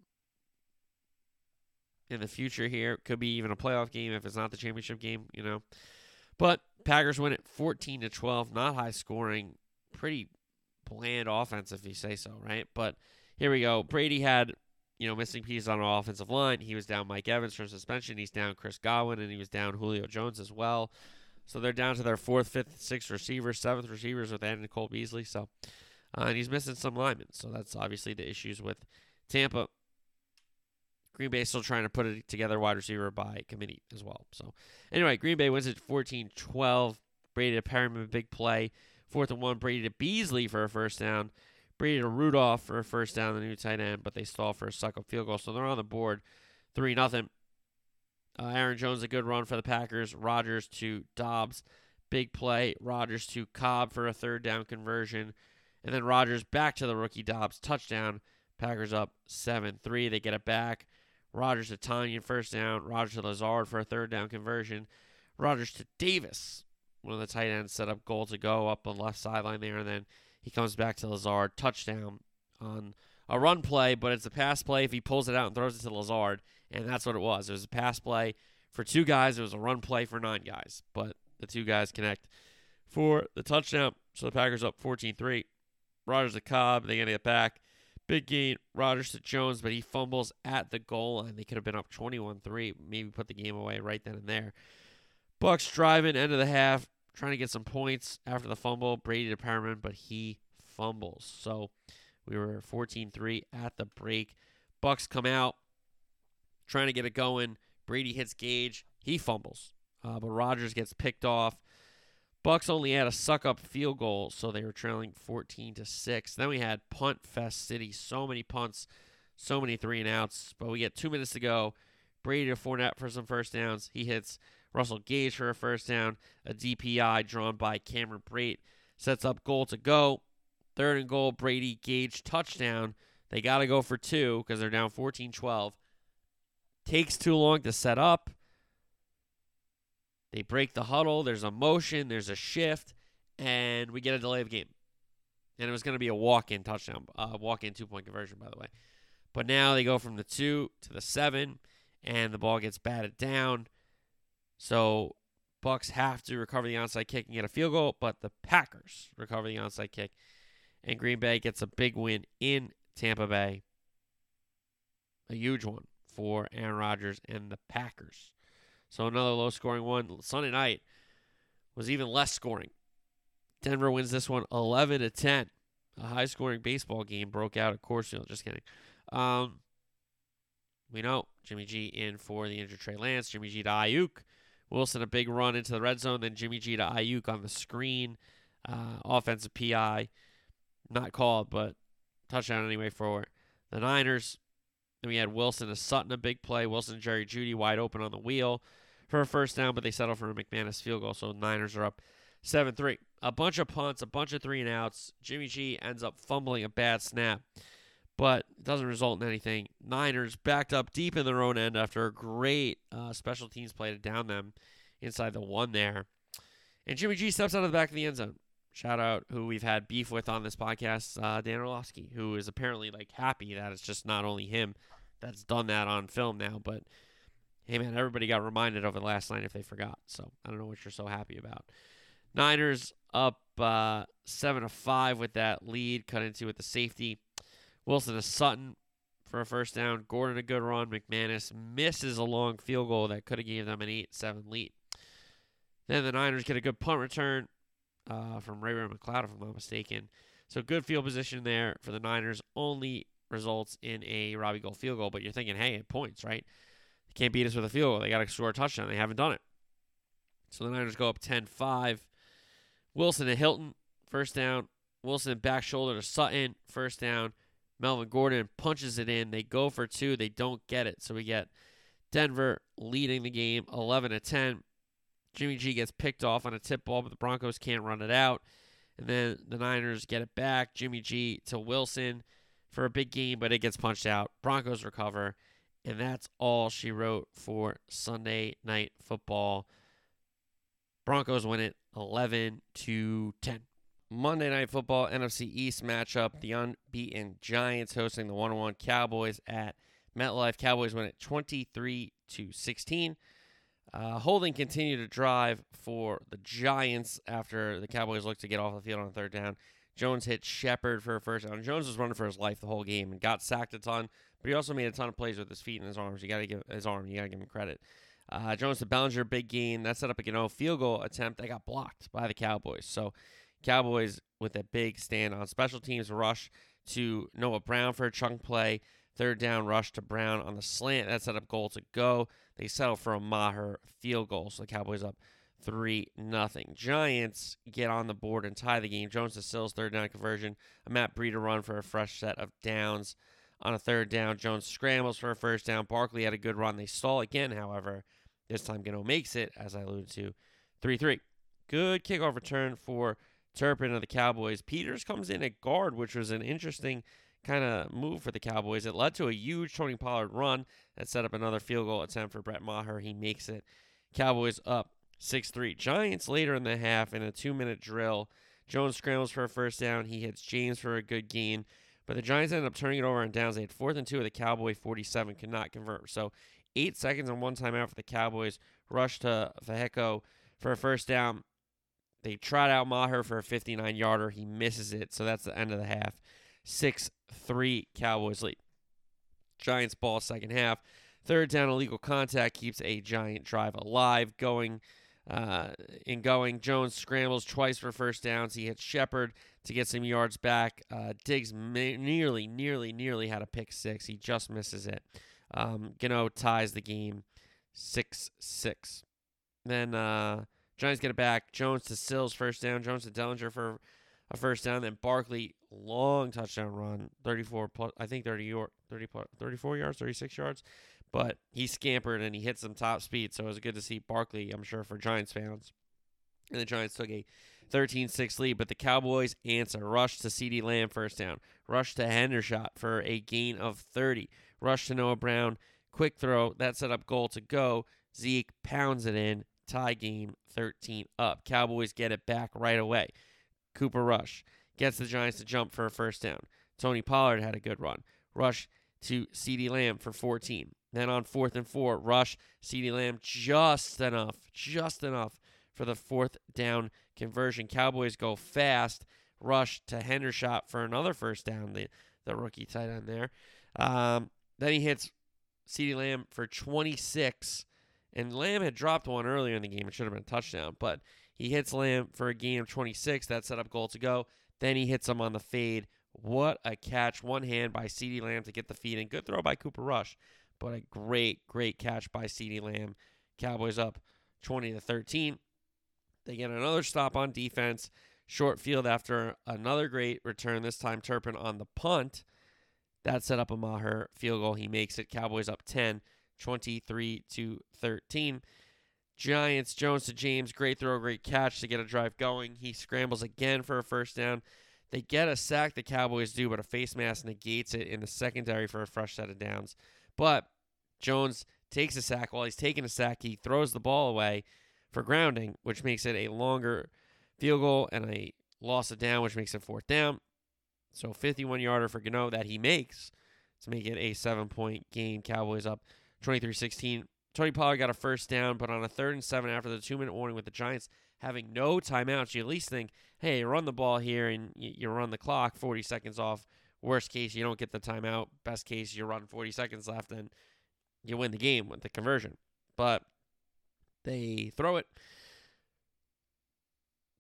in the future here. Could be even a playoff game if it's not the championship game, you know. But Packers win it 14 to 12, not high scoring, pretty bland offense if you say so, right? But here we go. Brady had, you know, missing pieces on our offensive line. He was down Mike Evans from suspension. He's down Chris Godwin, and he was down Julio Jones as well. So they're down to their fourth, fifth, sixth receivers, seventh receivers with Andy Cole Beasley. So, uh, and he's missing some linemen. So that's obviously the issues with Tampa. Green Bay still trying to put it together wide receiver by committee as well. So, anyway, Green Bay wins it 14 12. Brady to Perriman, big play. Fourth and one, Brady to Beasley for a first down. Brady to Rudolph for a first down, the new tight end, but they stall for a Succop field goal. So they're on the board 3 0. Uh, Aaron Jones, a good run for the Packers. Rodgers to Dobbs, big play. Rodgers to Cobb for a third down conversion. And then Rodgers back to the rookie Dobbs, touchdown. Packers up 7 3. They get it back. Rodgers to Tonyan, first down. Rodgers to Lazard for a third down conversion. Rodgers to Davis. One of the tight ends set up goal to go up on the left sideline there, and then he comes back to Lazard. Touchdown on a run play, but it's a pass play if he pulls it out and throws it to Lazard, and that's what it was. It was a pass play for two guys. It was a run play for nine guys, but the two guys connect for the touchdown. So the Packers up 14 3. Rodgers to Cobb. They get back. Big gain, Rodgers to Jones, but he fumbles at the goal line. They could have been up 21 3, maybe put the game away right then and there. Bucks driving, end of the half, trying to get some points after the fumble. Brady to Perriman, but he fumbles. So we were 14 3 at the break. Bucks come out, trying to get it going. Brady hits Gage. He fumbles. Uh, but Rodgers gets picked off. Bucks only had a Succop field goal, so they were trailing 14 to 6. Then we had punt fest city, so many punts, so many three and outs, but we get 2 minutes to go. Brady to Fournette for some first downs. He hits Russell Gage for a first down. A DPI drawn by Cameron Brate sets up goal to go. Third and goal, Brady Gage touchdown. They got to go for two because they're down 14 12. Takes too long to set up. They break the huddle. There's a motion. There's a shift, and we get a delay of game. And it was going to be a walk-in touchdown, uh, walk-in two-point conversion, by the way. But now they go from the two to the seven, and the ball gets batted down. So Bucks have to recover the onside kick and get a field goal, but the Packers recover the onside kick, and Green Bay gets a big win in Tampa Bay. A huge one for Aaron Rodgers and the Packers. So another low scoring one. Sunday night was even less scoring. Denver wins this one 11 to 10. A high scoring baseball game broke out at Coors. Just kidding. Um, we know Jimmy G in for the injured Trey Lance. Jimmy G to Aiyuk. Wilson a big run into the red zone. Then Jimmy G to Aiyuk on the screen. Uh, offensive PI, not called, but touchdown anyway for the Niners. Then we had Wilson to Sutton, a big play. Wilson Jerry Jeudy wide open on the wheel for a first down, but they settle for a McManus field goal. So Niners are up 7 3. A bunch of punts, a bunch of three and outs. Jimmy G ends up fumbling a bad snap, but it doesn't result in anything. Niners backed up deep in their own end after a great uh, special teams play to down them inside the one there. And Jimmy G steps out of the back of the end zone. Shout out who we've had beef with on this podcast, uh, Dan Orlovsky, who is apparently like happy that it's just not only him that's done that on film now, but hey man, everybody got reminded of it last night if they forgot. So I don't know what you're so happy about. Niners up uh, seven to five with that lead, cut into with the safety. Wilson to Sutton for a first down. Gordon a good run. McManus misses a long field goal that could have gave them an eight-seven lead. Then the Niners get a good punt return uh, from Ray Ray McCloud, if I'm not mistaken. So good field position there for the Niners. Only results in a Robbie Gould field goal, but you're thinking, hey, it points, right? They can't beat us with a field goal. They got to score a touchdown. They haven't done it. So the Niners go up 10 5. Wilson to Hilton, first down. Wilson back shoulder to Sutton, first down. Melvin Gordon punches it in. They go for two. They don't get it. So we get Denver leading the game 11 to 10. Jimmy G gets picked off on a tip ball, but the Broncos can't run it out. And then the Niners get it back. Jimmy G to Wilson for a big game, but it gets punched out. Broncos recover. And that's all she wrote for Sunday night football. Broncos win it 11 to 10. Monday night football NFC East matchup, the unbeaten Giants hosting the 101 Cowboys at MetLife. Cowboys win it 23 to 16. Uh, Holding continued to drive for the Giants after the Cowboys looked to get off the field on third down. Jones hit Shepard for a first down. Jones was running for his life the whole game and got sacked a ton, but he also made a ton of plays with his feet and his arms. You got to give his arm. You got to give him credit. Uh, Jones to Bellinger, big gain. That set up a know, field goal attempt that got blocked by the Cowboys. So, Cowboys with a big stand on special teams rush to Noah Brown for a chunk play. Third down rush to Brown on the slant. That set up goal to go. They settle for a Maher field goal. So the Cowboys up three nothing. Giants get on the board and tie the game. Jones to Sills third down conversion. A Matt Breida run for a fresh set of downs on a third down. Jones scrambles for a first down. Barkley had a good run. They stall again, however. This time Gano makes it, as I alluded to. 3 3. Good kickoff return for Turpin of the Cowboys. Peters comes in at guard, which was an interesting kind of move for the Cowboys. It led to a huge Tony Pollard run that set up another field goal attempt for Brett Maher. He makes it. Cowboys up 6 3. Giants later in the half in a two minute drill. Jones scrambles for a first down. He hits James for a good gain. But the Giants ended up turning it over on downs. They had fourth and two of the Cowboy 47, could not convert. So eight seconds and one timeout for the Cowboys. Rush to Feheko for a first down. They trot out Maher for a 59 yarder. He misses it. So that's the end of the half. 6 3 Cowboys lead. Giants ball second half. Third down illegal contact keeps a giant drive alive. Going uh, in going, Jones scrambles twice for first downs. He hits Shepard to get some yards back. Uh, Diggs nearly, nearly, nearly had a pick six. He just misses it. Um, Gano ties the game 6 6. Then uh, Giants get it back. Jones to Sills, first down. Jones to Bellinger for a first down. Then Barkley, long touchdown run, 34 plus, I think 30, 30 34 yards, 36 yards. But he scampered and he hit some top speed. So it was good to see Barkley, I'm sure, for Giants fans. And the Giants took a 13 6 lead. But the Cowboys answer. Rush to CeeDee Lamb, first down. Rush to Hendershot for a gain of 30. Rush to Noah Brown. Quick throw. That set up goal to go. Zeke pounds it in. Tie game 13 up. Cowboys get it back right away. Cooper Rush gets the Giants to jump for a first down. Tony Pollard had a good run. Rush to CeeDee Lamb for 14. Then on fourth and four, Rush, CeeDee Lamb just enough, just enough for the fourth down conversion. Cowboys go fast. Rush to Hendershot for another first down, the, the rookie tight end there. Um, then he hits CeeDee Lamb for 26. And Lamb had dropped one earlier in the game. It should have been a touchdown. But he hits Lamb for a gain of 26. That set up goal to go. Then he hits him on the fade. What a catch. One hand by CeeDee Lamb to get the feed. And good throw by Cooper Rush. But a great, great catch by CeeDee Lamb. Cowboys up 20 to 13. They get another stop on defense. short field after another great return, this time Turpin on the punt. That set up a Maher field goal. He makes it. Cowboys up 10, 23 to 13. Giants, Jones to James, great throw, great catch to get a drive going. He scrambles again for a first down. They get a sack, the Cowboys do, but a face mask negates it in the secondary for a fresh set of downs. But Jones takes a sack. While he's taking a sack, he throws the ball away for grounding, which makes it a longer field goal and a loss of down, which makes it fourth down. So 51 yarder for Gano that he makes to make it a seven point game. Cowboys up 23 16. Tony Pollard got a first down, but on a third and seven after the two minute warning with the Giants having no timeouts, you at least think, hey, run the ball here and you run the clock 40 seconds off. Worst case, you don't get the timeout. Best case, you run 40 seconds left and you win the game with the conversion. But they throw it.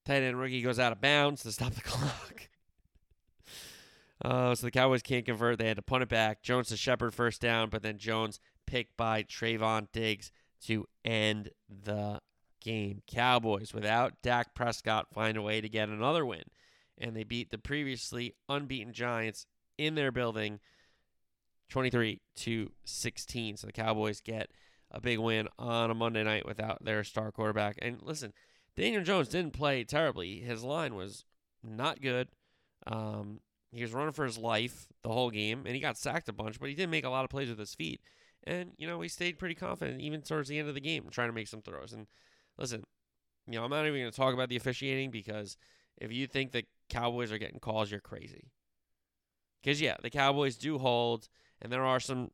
Tight end rookie goes out of bounds to stop the clock. Uh, so the Cowboys can't convert. They had to punt it back. Jones to Shepard first down, but then Jones picked by Trevon Diggs to end the game. Cowboys, without Dak Prescott, find a way to get another win. And they beat the previously unbeaten Giants in their building 23 to 16. So the Cowboys get a big win on a Monday night without their star quarterback. And listen, Daniel Jones didn't play terribly. His line was not good. Um, he was running for his life the whole game, and he got sacked a bunch, but he didn't make a lot of plays with his feet. And, you know, he stayed pretty confident even towards the end of the game, trying to make some throws. And listen, you know, I'm not even going to talk about the officiating because if you think the Cowboys are getting calls, you're crazy. Because, yeah, the Cowboys do hold, and there are some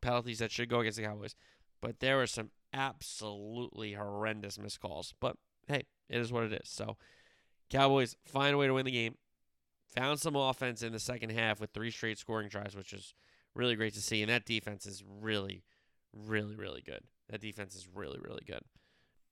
penalties that should go against the Cowboys. But there were some absolutely horrendous missed calls. But, hey, it is what it is. So, Cowboys find a way to win the game. Found some offense in the second half with three straight scoring drives, which is really great to see. And that defense is really, really, really good. That defense is really, really good.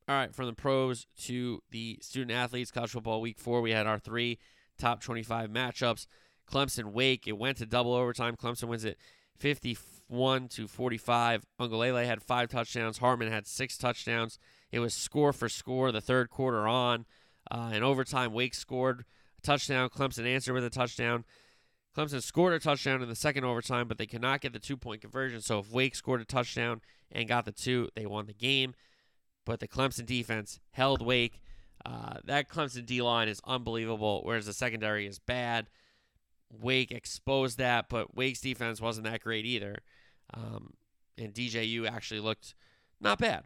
All right, from the pros to the student athletes, college football week four, we had our three top 25 matchups. Clemson Wake, it went to double overtime. Clemson wins it 51 to 45. Uiagalelei had five touchdowns. Hartman had six touchdowns. It was score for score the third quarter on. Uh, in overtime, Wake scored a touchdown. Clemson answered with a touchdown. Clemson scored a touchdown in the second overtime, but they could not get the two point conversion. So if Wake scored a touchdown and got the two, they won the game. But the Clemson defense held Wake. Uh, that Clemson D line is unbelievable, whereas the secondary is bad. Wake exposed that, but Wake's defense wasn't that great either. Um, and DJU actually looked not bad.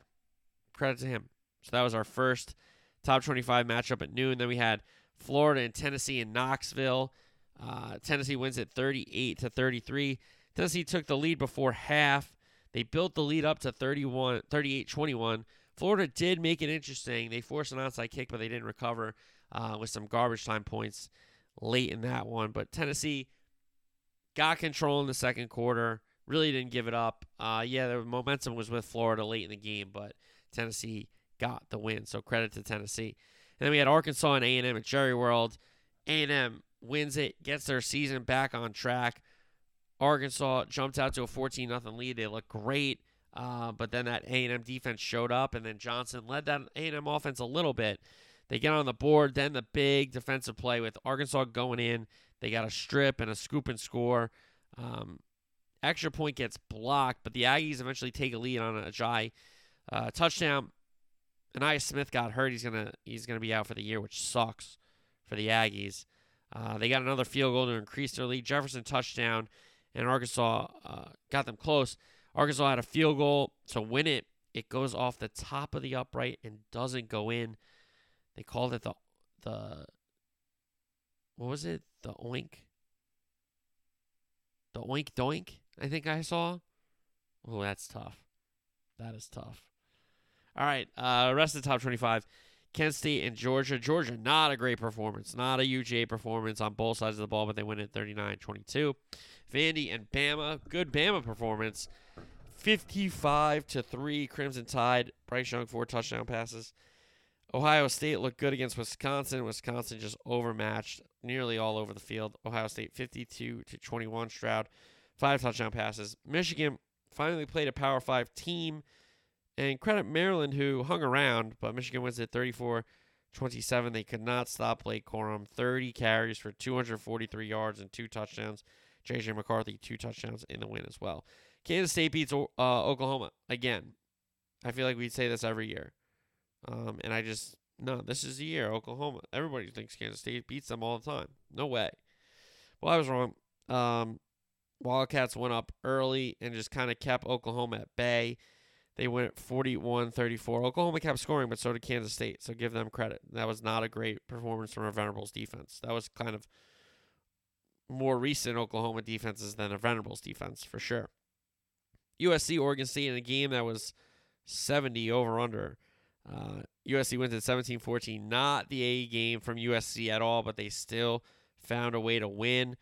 Credit to him. So that was our first top 25 matchup at noon. Then we had Florida and Tennessee in Knoxville. Uh, Tennessee wins it 38 to 33. Tennessee took the lead before half. They built the lead up to 31, 38 21. Florida did make it interesting. They forced an onside kick, but they didn't recover uh, with some garbage time points late in that one. But Tennessee got control in the second quarter. Really didn't give it up. Uh, yeah, the momentum was with Florida late in the game, but Tennessee got the win. So credit to Tennessee. And then we had Arkansas and A&M at Jerry World. A&M wins it, gets their season back on track. Arkansas jumped out to a 14 nothing lead. They look great, uh, but then that A&M defense showed up, and then Johnson led that A&M offense a little bit. They get on the board, then the big defensive play with Arkansas going in. They got a strip and a scoop and score. Um, extra point gets blocked, but the Aggies eventually take a lead on a Jai uh, touchdown. Ainias Smith got hurt. He's gonna he's gonna be out for the year, which sucks for the Aggies. Uh, they got another field goal to increase their lead. Jefferson touchdown, and Arkansas uh, got them close. Arkansas had a field goal to win it. It goes off the top of the upright and doesn't go in. They called it the the what was it? The oink. The oink doink. I think I saw. Oh, that's tough. That is tough. All right, uh, rest of the top twenty-five. Kent State and Georgia. Georgia, not a great performance. Not a UGA performance on both sides of the ball, but they win at 39 22. Vandy and Bama, good Bama performance. 55 to 3, Crimson Tide. Bryce Young, four touchdown passes. Ohio State looked good against Wisconsin. Wisconsin just overmatched nearly all over the field. Ohio State 52 to 21. Stroud, five touchdown passes. Michigan finally played a Power Five team and credit Maryland, who hung around, but Michigan wins at 34 27. They could not stop Blake Corum. 30 carries for 243 yards and two touchdowns. J.J. McCarthy, two touchdowns in the win as well. Kansas State beats uh, Oklahoma again. I feel like we'd say this every year. Um, and I just, no, this is the year. Oklahoma. Everybody thinks Kansas State beats them all the time. No way. Well, I was wrong. Um, Wildcats went up early and just kind of kept Oklahoma at bay. They went 41 34. Oklahoma kept scoring, but so did Kansas State. So give them credit. That was not a great performance from a Venables defense. That was kind of more recent Oklahoma defenses than a Venables defense for sure. USC Oregon State in a game that was 70 over under. Uh, USC wins at 17 14. Not the A game from USC at all, but they still found a way to win.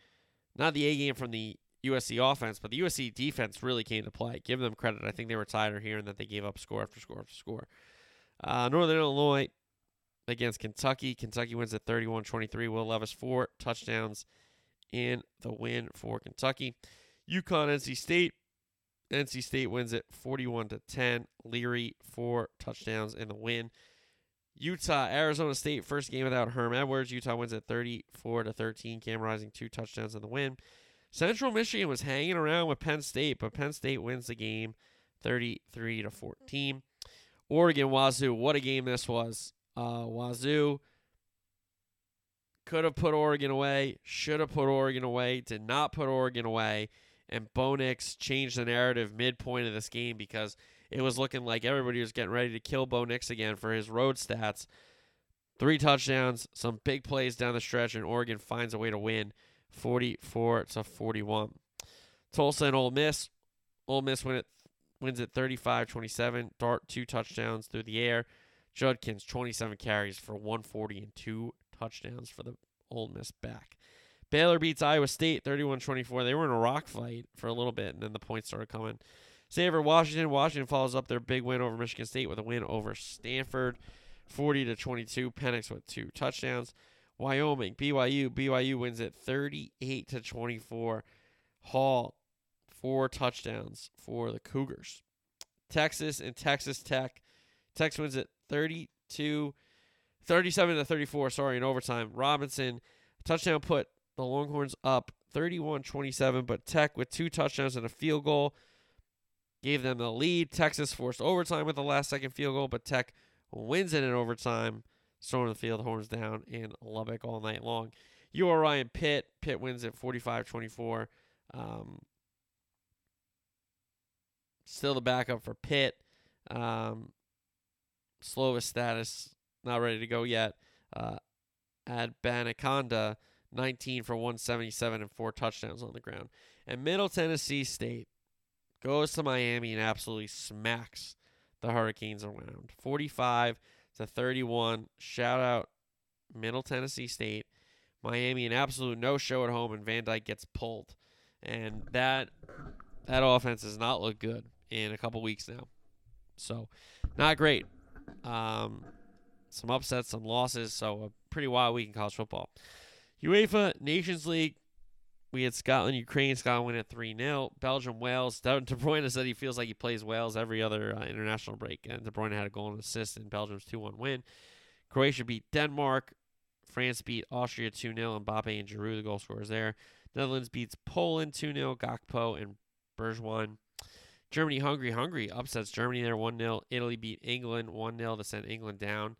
Not the A game from the USC offense, but the USC defense really came to play. Give them credit. I think they were tired here and that they gave up score after score after score. Uh, Northern Illinois against Kentucky. Kentucky wins at 31 23. Will Levis, four touchdowns in the win for Kentucky. UConn, NC State. NC State wins it 41 to 10. Leary, four touchdowns in the win. Utah, Arizona State, first game without Herm Edwards. Utah wins at 34 to 13. Cam Rising, two touchdowns in the win. Central Michigan was hanging around with Penn State, but Penn State wins the game 33 to 14. Oregon Wazoo, what a game this was. Uh, Wazoo could have put Oregon away, should have put Oregon away, did not put Oregon away, and Bo Nix changed the narrative midpoint of this game because it was looking like everybody was getting ready to kill Bo Nix again for his road stats. Three touchdowns, some big plays down the stretch, and Oregon finds a way to win 44 to 41. Tulsa and Ole Miss. Ole Miss win it, wins at 35-27. Dart two touchdowns through the air. Judkins 27 carries for 140 and two touchdowns for the Ole Miss back. Baylor beats Iowa State 31-24. They were in a rock fight for a little bit, and then the points started coming. Stanford, Washington. Washington follows up their big win over Michigan State with a win over Stanford, 40 to 22. Penix with two touchdowns. Wyoming, BYU. BYU wins it 38 to 24. Hall, four touchdowns for the Cougars. Texas and Texas Tech. Texas wins it 32 37 to 34, sorry, in overtime. Robinson touchdown put the Longhorns up 31-27, but Tech with two touchdowns and a field goal gave them the lead. Texas forced overtime with the last second field goal, but Tech wins it in overtime. Storming the field, horns down in Lubbock all night long. URI and Pitt. Pitt wins at 45-24. Um, still the backup for Pitt. Um, status not ready to go yet. Uh, Abanikanda, 19 for 177 and four touchdowns on the ground. And Middle Tennessee State goes to Miami and absolutely smacks the Hurricanes around. 45 to 31. Shout out Middle Tennessee State. Miami an absolute no show at home and Van Dyke gets pulled. And that that offense does not look good in a couple weeks now. So, not great. Um, some upsets, some losses. So a pretty wild week in college football. UEFA Nations League. We had Scotland, Ukraine. Scotland win at 3 0. Belgium, Wales. De Bruyne said he feels like he plays Wales every other uh, international break. And De Bruyne had a goal and assist in Belgium's 2 1 win. Croatia beat Denmark. France beat Austria 2 0. Mbappe and Giroud, the goal scorers there. Netherlands beats Poland 2 0. Gakpo and Bergwijn. Germany, Hungary. Hungary upsets Germany there 1 0. Italy beat England 1 0 to send England down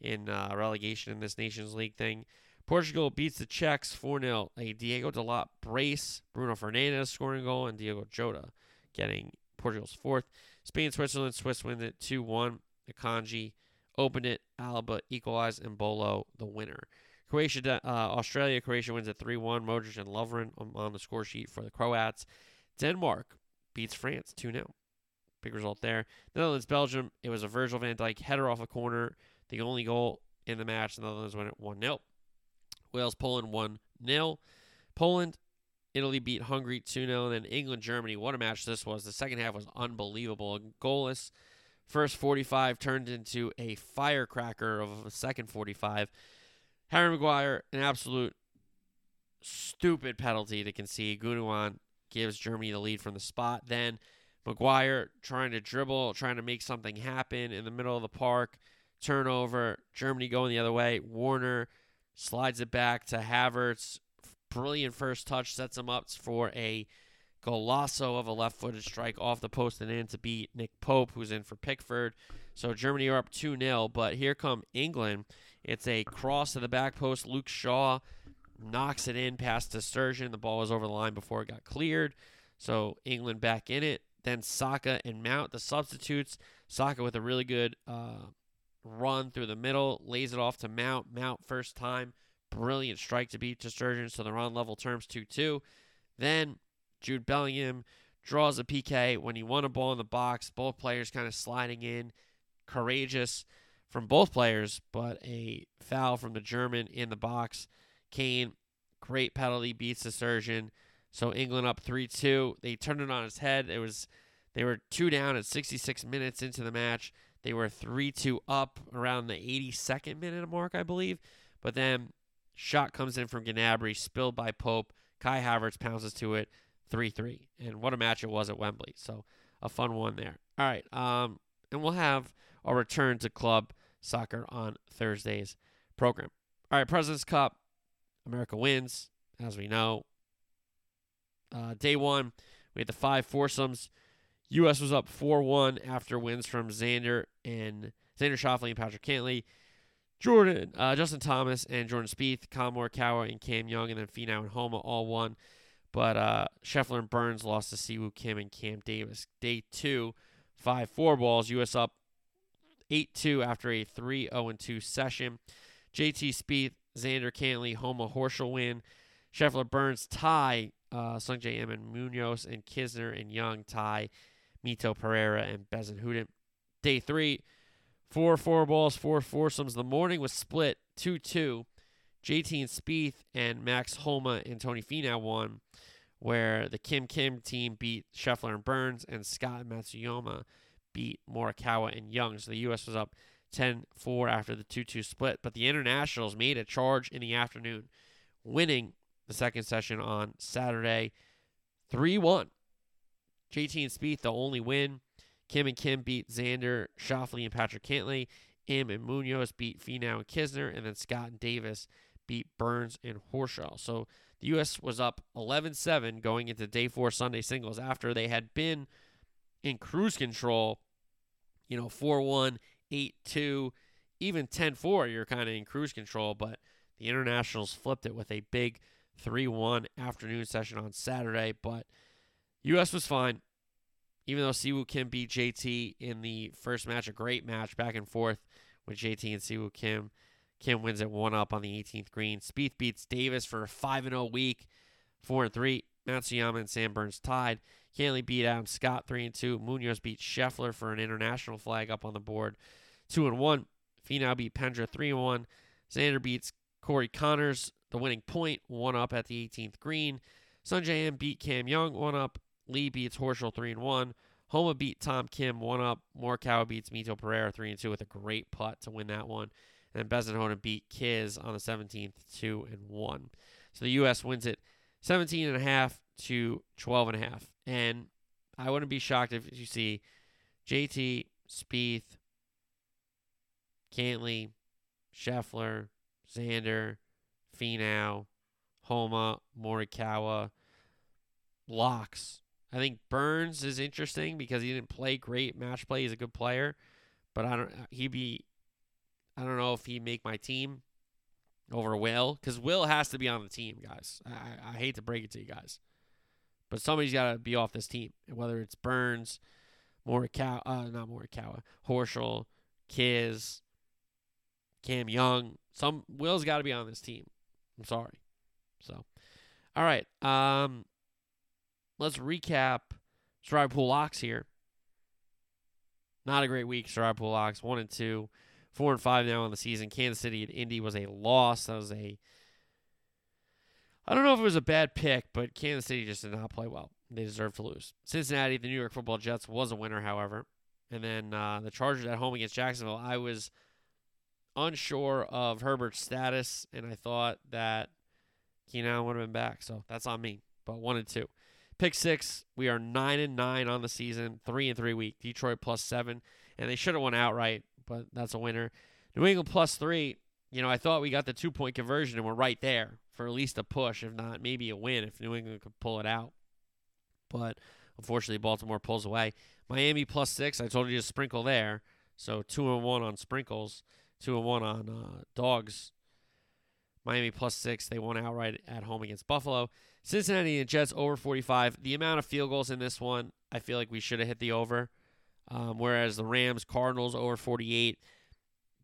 in uh, relegation in this Nations League thing. Portugal beats the Czechs 4 0. A Diego Dalot brace, Bruno Fernandes scoring goal, and Diego Jota getting Portugal's fourth. Spain, Switzerland, Swiss win it 2 1. Akanji opened it. Alba equalized, and Bolo the winner. Croatia, uh, Australia, Croatia wins at 3 1. Modric and Lovren on the score sheet for the Croats. Denmark beats France 2 0. Big result there. Netherlands, Belgium. It was a Virgil van Dijk header off a corner the only goal in the match. The Netherlands win it 1 0. Wales, Poland 1 0. Poland, Italy beat Hungary 2 0. Then England, Germany. What a match this was. The second half was unbelievable. Goalless. First 45 turned into a firecracker of a second 45. Harry Maguire, an absolute stupid penalty to concede. Gundogan gives Germany the lead from the spot. Then Maguire trying to dribble, trying to make something happen in the middle of the park turnover. Germany going the other way. Werner slides it back to Havertz. Brilliant first touch sets him up for a golazo of a left footed strike off the post and in to beat Nick Pope, who's in for Pickford. So Germany are up 2 0, but here come England. It's a cross to the back post. Luke Shaw knocks it in past ter Stegen. The ball was over the line before it got cleared. So England back in it. Then Saka and Mount, the substitutes. Saka with a really good uh, run through the middle, lays it off to Mount. Mount first time, brilliant strike to beat ter Stegen. So they're on level terms 2 2. Then Jude Bellingham draws a PK when he won a ball in the box. Both players kind of sliding in. Courageous from both players, but a foul from the German in the box. Kane, great penalty, beats ter Stegen. So England up 3 2. They turned it on its head. It was they were two down at 66 minutes into the match. They were 3 2 up around the 82nd minute mark, I believe. But then shot comes in from Gnabry, spilled by Pope. Kai Havertz pounces to it, 3 3. And what a match it was at Wembley. So a fun one there. All right. Um, and we'll have a return to club soccer on Thursday's program. All right. President's Cup. America wins, as we know. Uh, day one, we had the five foursomes. U.S. was up 4 1 after wins from Xander and Xander Schauffele and Patrick Cantlay. Jordan, uh, Justin Thomas and Jordan Spieth, Collin Morikawa and Cam Young, and then Finau and Homa all won. But uh, Scheffler and Burns lost to Siwoo Kim and Cam Davis. Day two, 5 4 balls. U.S. up 8 2 after a 3 0 2 session. JT Spieth, Xander Cantlay, Homa Horschel win. Scheffler Burns tie uh, Sungjae Im and Munoz and Kisner and Young tie Mito Pereira and Bezuidenhout. Day three, four four balls, four foursomes. The morning was split 2 2. JT and Spieth and Max Homa and Tony Finau won, where the Kim Kim team beat Scheffler and Burns, and Scott and Matsuyama beat Morikawa and Young. So the U.S. was up 10 4 after the 2 2 split. But the Internationals made a charge in the afternoon, winning the second session on Saturday 3 1. JT and Spieth, the only win. Kim and Kim beat Xander, Schauffele, and Patrick Cantlay. Im and Munoz beat Finau and Kisner. And then Scott and Davis beat Burns and Horschel. So the U.S. was up 11 7 going into day four Sunday singles after they had been in cruise control, you know, 4 1, 8 2, even 10 4. You're kind of in cruise control. But the Internationals flipped it with a big 3 1 afternoon session on Saturday. But U.S. was fine. Even though Siwoo Kim beat JT in the first match, a great match back and forth with JT and Siwoo Kim. Kim wins it one up on the 18th green. Spieth beats Davis for a 5 0 week, 4 and 3. Matsuyama and Sam Burns tied. Cantlay beat Adam Scott 3 and 2. Munoz beat Scheffler for an international flag up on the board, 2 and 1. Finau beat Pendrith 3 and 1. Xander beats Corey Conners, the winning point, one up at the 18th green. Sungjae Im beat Cam Young, one up. Lee beats Horschel 3 and 1. Homa beat Tom Kim, one up. Morikawa beats Mito Pereira 3 and 2 with a great putt to win that one. And Bezuidenhout beat Kiz on the 17th 2 and 1. So the US wins it 17 and a half to 12 and a half. And I wouldn't be shocked if you see JT, Spieth, Cantlay, Scheffler, Xander, Finau, Homa, Morikawa, locks. I think Burns is interesting because he didn't play great match play. He's a good player, but I don't. He be. I don't know if he'd make my team over Will because Will has to be on the team, guys. I, I hate to break it to you guys, but somebody's got to be off this team. Whether it's Burns, Morikawa, uh, not Morikawa, Horschel, Kiz, Cam Young. Some Will's got to be on this team. I'm sorry. So, all right. Um, let's recap Pool locks here. Not a great week, Pool locks. One and two, four and five now on the season. Kansas City and Indy was a loss. That was a. I don't know if it was a bad pick, but Kansas City just did not play well. They deserved to lose. Cincinnati, the New York Football Jets was a winner, however, and then uh, the Chargers at home against Jacksonville. I was unsure of Herbert's status, and I thought that Keenan would have been back. So that's on me. But one and two. Pick six. We are nine and nine on the season. Three and three week. Detroit plus seven, and they should have won outright, but that's a winner. New England plus three. You know, I thought we got the two point conversion and we're right there for at least a push, if not maybe a win, if New England could pull it out. But unfortunately, Baltimore pulls away. Miami plus six. I told you to sprinkle there. So two and one on sprinkles, two and one on uh, dogs. Miami plus six. They won outright at home against Buffalo. Cincinnati and Jets over 45. The amount of field goals in this one, I feel like we should have hit the over. Um, whereas the Rams, Cardinals over 48.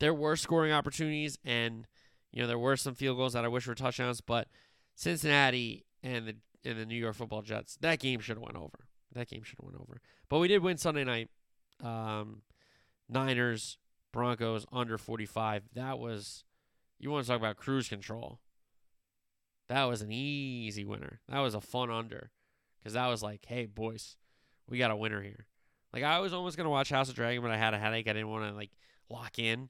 There were scoring opportunities, and you know there were some field goals that I wish were touchdowns, but Cincinnati and the and the New York Football Jets, that game should have went over. That game should have went over. But we did win Sunday night. Um, Niners, Broncos under 45. That was you want to talk about cruise control. That was an easy winner. That was a fun under. Because that was like, hey, boys, we got a winner here. Like, I was almost going to watch House of Dragon, but I had a headache. I didn't want to, like, lock in.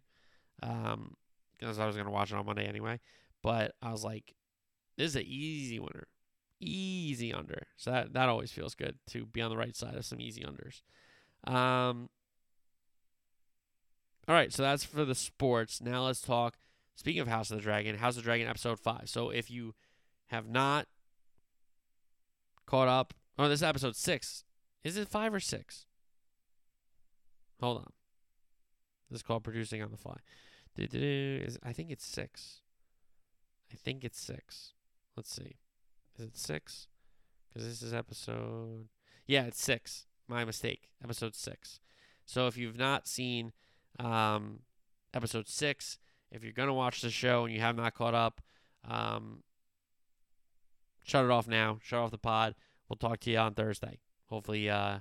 Um, because I was going to watch it on Monday anyway. But I was like, this is an easy winner. Easy under. So that, that always feels good to be on the right side of some easy unders. Um, all right, so that's for the sports. Now let's talk. Speaking of House of the Dragon, House of the Dragon episode 5. So if you have not caught up. Oh, this is episode six. Is it five or six? Hold on. This is called producing on the fly. Is I think it's six. I think it's six. Let's see. Is it six? Because this is episode. Yeah, it's six. My mistake. Episode six. So if you've not seen um, episode six, if you're gonna watch the show and you have not caught up, um, shut it off now. Shut off the pod. We'll talk to you on Thursday. Hopefully, uh,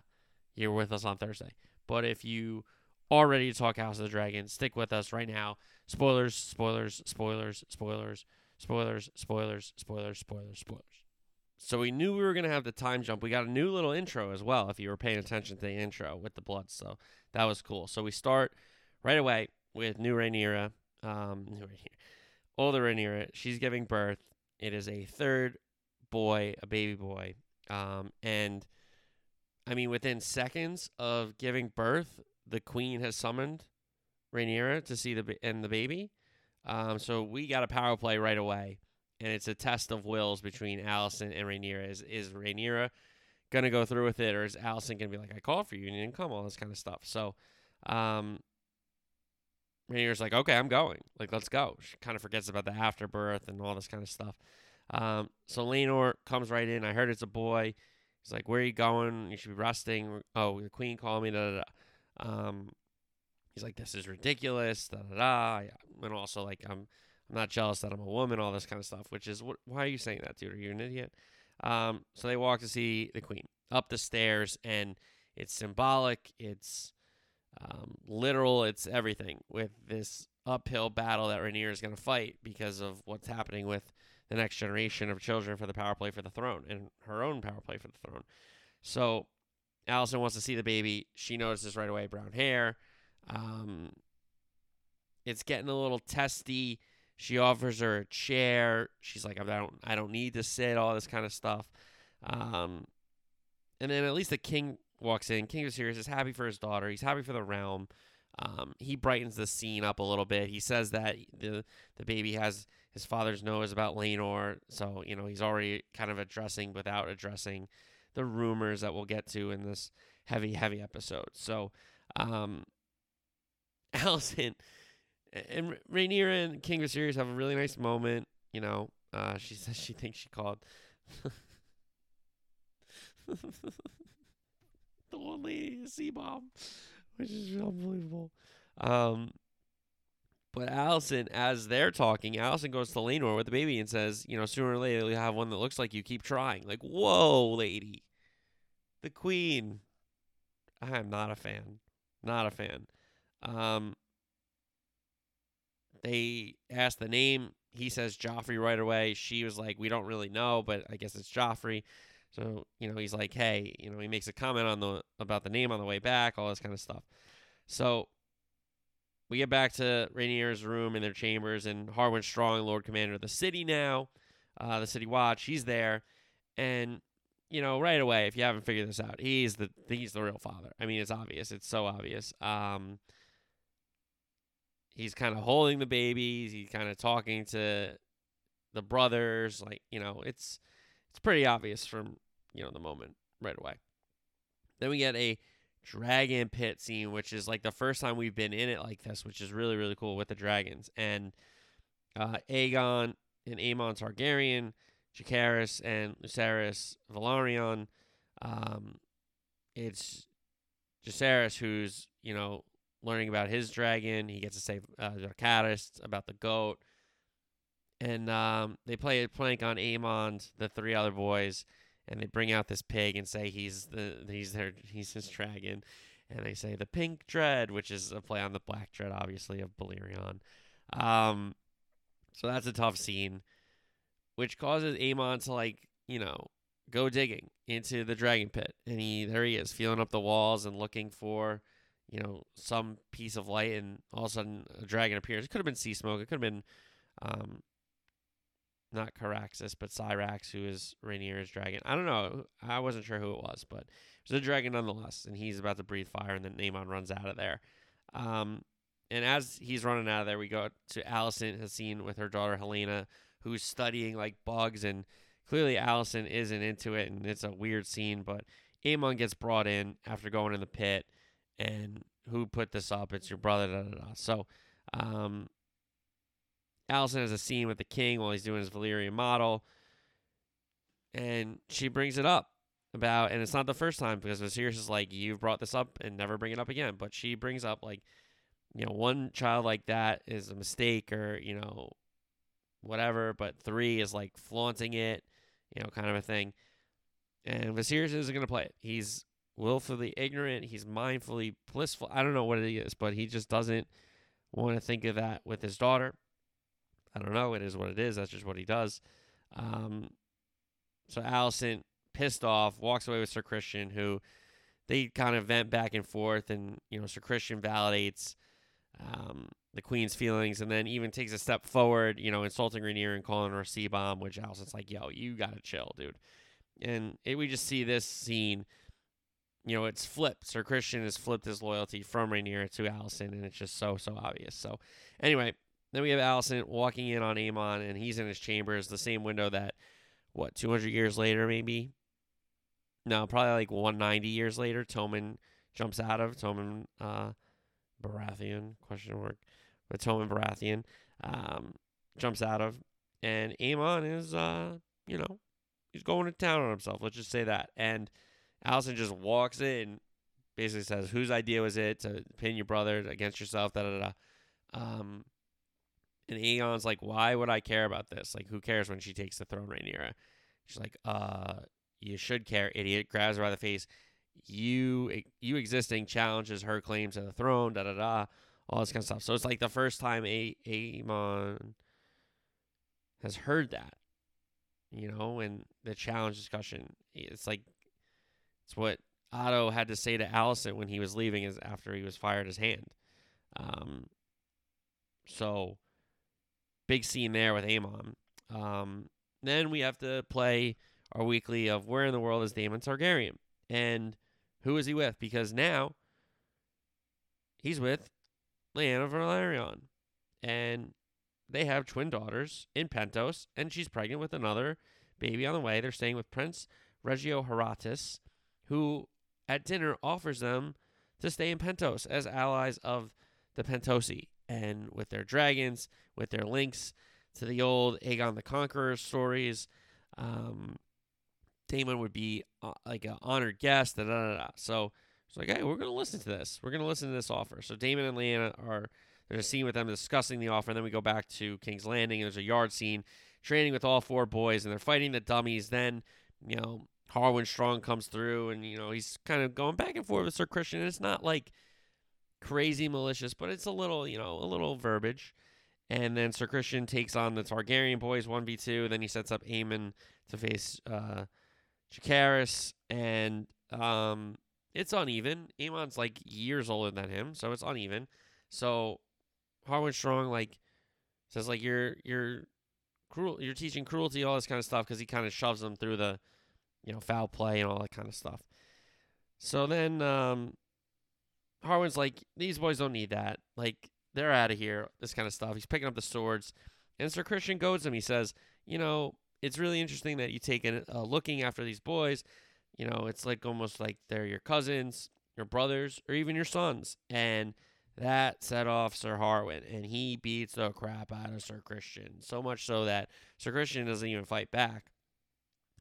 you're with us on Thursday. But if you are ready to talk House of the Dragon, stick with us right now. Spoilers, spoilers, spoilers, spoilers, spoilers, spoilers, spoilers, spoilers, spoilers. So we knew we were gonna have the time jump. We got a new little intro as well. If you were paying attention to the intro with the blood, so that was cool. So we start right away with new Rhaenyra. Um, new Rhaenyra. Older Rhaenyra. She's giving birth. It is a third boy, a baby boy. Um, and I mean, within seconds of giving birth, the queen has summoned Rhaenyra to see the and the baby. Um, so we got a power play right away, and it's a test of wills between Alicent and Rhaenyra. Is is Rhaenyra gonna go through with it, or is Alicent gonna be like, "I called for you and you didn't come," all this kind of stuff. So, um, Rhaenyra's like, "Okay, I'm going. Like, let's go." She kind of forgets about the afterbirth and all this kind of stuff. Um, so Laenor comes right in. I heard it's a boy. He's like, "Where are you going? You should be resting." Oh, the queen called me. Da da da. Um, he's like, "This is ridiculous." Da da da. And also like, I'm I'm not jealous that I'm a woman. All this kind of stuff. Which is what? Why are you saying that, dude? Are you an idiot? Um, so they walk to see the queen up the stairs, and it's symbolic. It's um, literal. It's everything with this uphill battle that Rhaenyra is going to fight because of what's happening with the next generation of children for the power play for the throne and her own power play for the throne. So Alicent wants to see the baby. She notices right away brown hair. Um, it's getting a little testy. She offers her a chair. She's like, I don't, I don't need to sit. All this kind of stuff. Um, and then at least the king walks in. King of Viserys is happy for his daughter. He's happy for the realm. Um, he brightens the scene up a little bit. He says that the the baby has his father's nose about Laenor, so you know he's already kind of addressing without addressing the rumors that we'll get to in this heavy, heavy episode. So, um, Alicent and Rhaenyra and King Viserys have a really nice moment. You know, uh, she says she thinks she called the one lady sea bomb, which is unbelievable. Um, but Alicent, as they're talking, Alicent goes to Laenor with the baby and says, you know, sooner or later you'll have one that looks like you. Keep trying. Like, whoa, lady. The queen. I am not a fan. Not a fan. Um, they asked the name. He says Joffrey right away. She was like, we don't really know, but I guess it's Joffrey. So, you know, he's like, hey, you know, he makes a comment on the about the name on the way back, all this kind of stuff. So we get back to Rhaenyra's room in their chambers, and Harwin Strong, Lord Commander of the city now, uh, the City Watch, he's there, and you know right away, if you haven't figured this out, he's the he's the real father. I mean, it's obvious. It's so obvious. Um, he's kind of holding the babies. He's kind of talking to the brothers. Like you know, it's it's pretty obvious from you know the moment right away. Then we get a dragon pit scene, which is like the first time we've been in it like this, which is really really cool with the dragons and uh, Aegon and Aemond Targaryen, Jacaerys and Lucerys Velaryon. Um, it's Jacaerys who's you know learning about his dragon. He gets to save uh, about the goat, and um, they play a plank on Aemond, the three other boys, and they bring out this pig and say he's the he's their he's his dragon, and they say the pink dread, which is a play on the black dread, obviously of Balerion. Um, so that's a tough scene, which causes Aemond to like you know go digging into the dragon pit, and he there he is feeling up the walls and looking for you know some piece of light, and all of a sudden a dragon appears. It could have been Seasmoke. It could have been um, not Caraxes, but Syrax, who is Rhaenyra's dragon. I don't know. I wasn't sure who it was, but it was a dragon nonetheless, and he's about to breathe fire, and then Aemond runs out of there. Um, and as he's running out of there, we go to Alicent has seen with her daughter Helaena, who's studying like bugs, and clearly Alicent isn't into it, and it's a weird scene. But Aemond gets brought in after going in the pit, and who put this up? It's your brother. Da, da, da. So, um, Alicent has a scene with the king while he's doing his Valyrian model, and she brings it up about, and it's not the first time because Viserys is like, "You've brought this up and never bring it up again." But she brings up like, you know, one child like that is a mistake, or you know, whatever. But three is like flaunting it, you know, kind of a thing. And Viserys isn't going to play it. He's willfully ignorant. He's mindfully blissful. I don't know what it is, but he just doesn't want to think of that with his daughter. I don't know. It is what it is. That's just what he does. Um, so Alicent, pissed off, walks away with Sir Criston, who they kind of vent back and forth, and you know Sir Criston validates um, the Queen's feelings, and then even takes a step forward, you know, insulting Rhaenyra and calling her a C bomb, which Alicent's like, "Yo, you gotta chill, dude." And it, we just see this scene. You know, it's flipped. Sir Criston has flipped his loyalty from Rhaenyra to Alicent, and it's just so so obvious. So, anyway, then we have Alicent walking in on Aemond, and he's in his chambers, the same window that, what, 200 years later, maybe? No, probably like 190 years later, Tommen jumps out of. Tommen uh, Baratheon, question mark. But Tommen Baratheon um, jumps out of. And Aemond is, uh, you know, he's going to town on himself. Let's just say that. And Alicent just walks in, basically says, whose idea was it to pin your brother against yourself? Da da da. Um, and Aegon's like, why would I care about this? Like, who cares when she takes the throne, Rhaenyra? She's like, uh, you should care, idiot. Grabs her by the face. You, you existing challenges her claim to the throne. Da da da. All this kind of stuff. So it's like the first time a Aemond has heard that, you know, and the challenge discussion. It's like it's what Otto had to say to Alicent when he was leaving, is after he was fired his hand. Um, so big scene there with Aemond. Um, then we have to play our weekly of where in the world is Daemon Targaryen and who is he with? Because now he's with Laena Velaryon, and they have twin daughters in Pentos, and she's pregnant with another baby on the way. They're staying with Prince Reggio Haratis, who at dinner offers them to stay in Pentos as allies of the Pentosi and with their dragons, with their links to the old Aegon the Conqueror stories. Um, Daemon would be uh, like an honored guest. Da, da, da, da. So it's like, hey, we're going to listen to this. We're going to listen to this offer. So Daemon and Laena are there's a scene with them discussing the offer, and then we go back to King's Landing. And there's a yard scene training with all four boys, and they're fighting the dummies. Then you know Harwin Strong comes through, and you know he's kind of going back and forth with Sir Criston. And it's not like crazy malicious, but it's a little, you know, a little verbiage. And then Sir Criston takes on the Targaryen boys 1v2. Then he sets up Aemond to face uh, Jacaerys. And um, it's uneven. Aemond's like years older than him, so it's uneven. So Harwin Strong like says like you're you're cruel you're teaching cruelty all this kind of stuff because he kind of shoves them through the you know foul play and all that kind of stuff. So then um, Harwin's like, these boys don't need that. Like, they're out of here. This kind of stuff. He's picking up the swords, and Sir Criston goes to him. He says, "You know, it's really interesting that you take a uh, looking after these boys. You know, it's like almost like they're your cousins, your brothers, or even your sons." And that set off Sir Harwin, and he beats the crap out of Sir Criston. So much so that Sir Criston doesn't even fight back.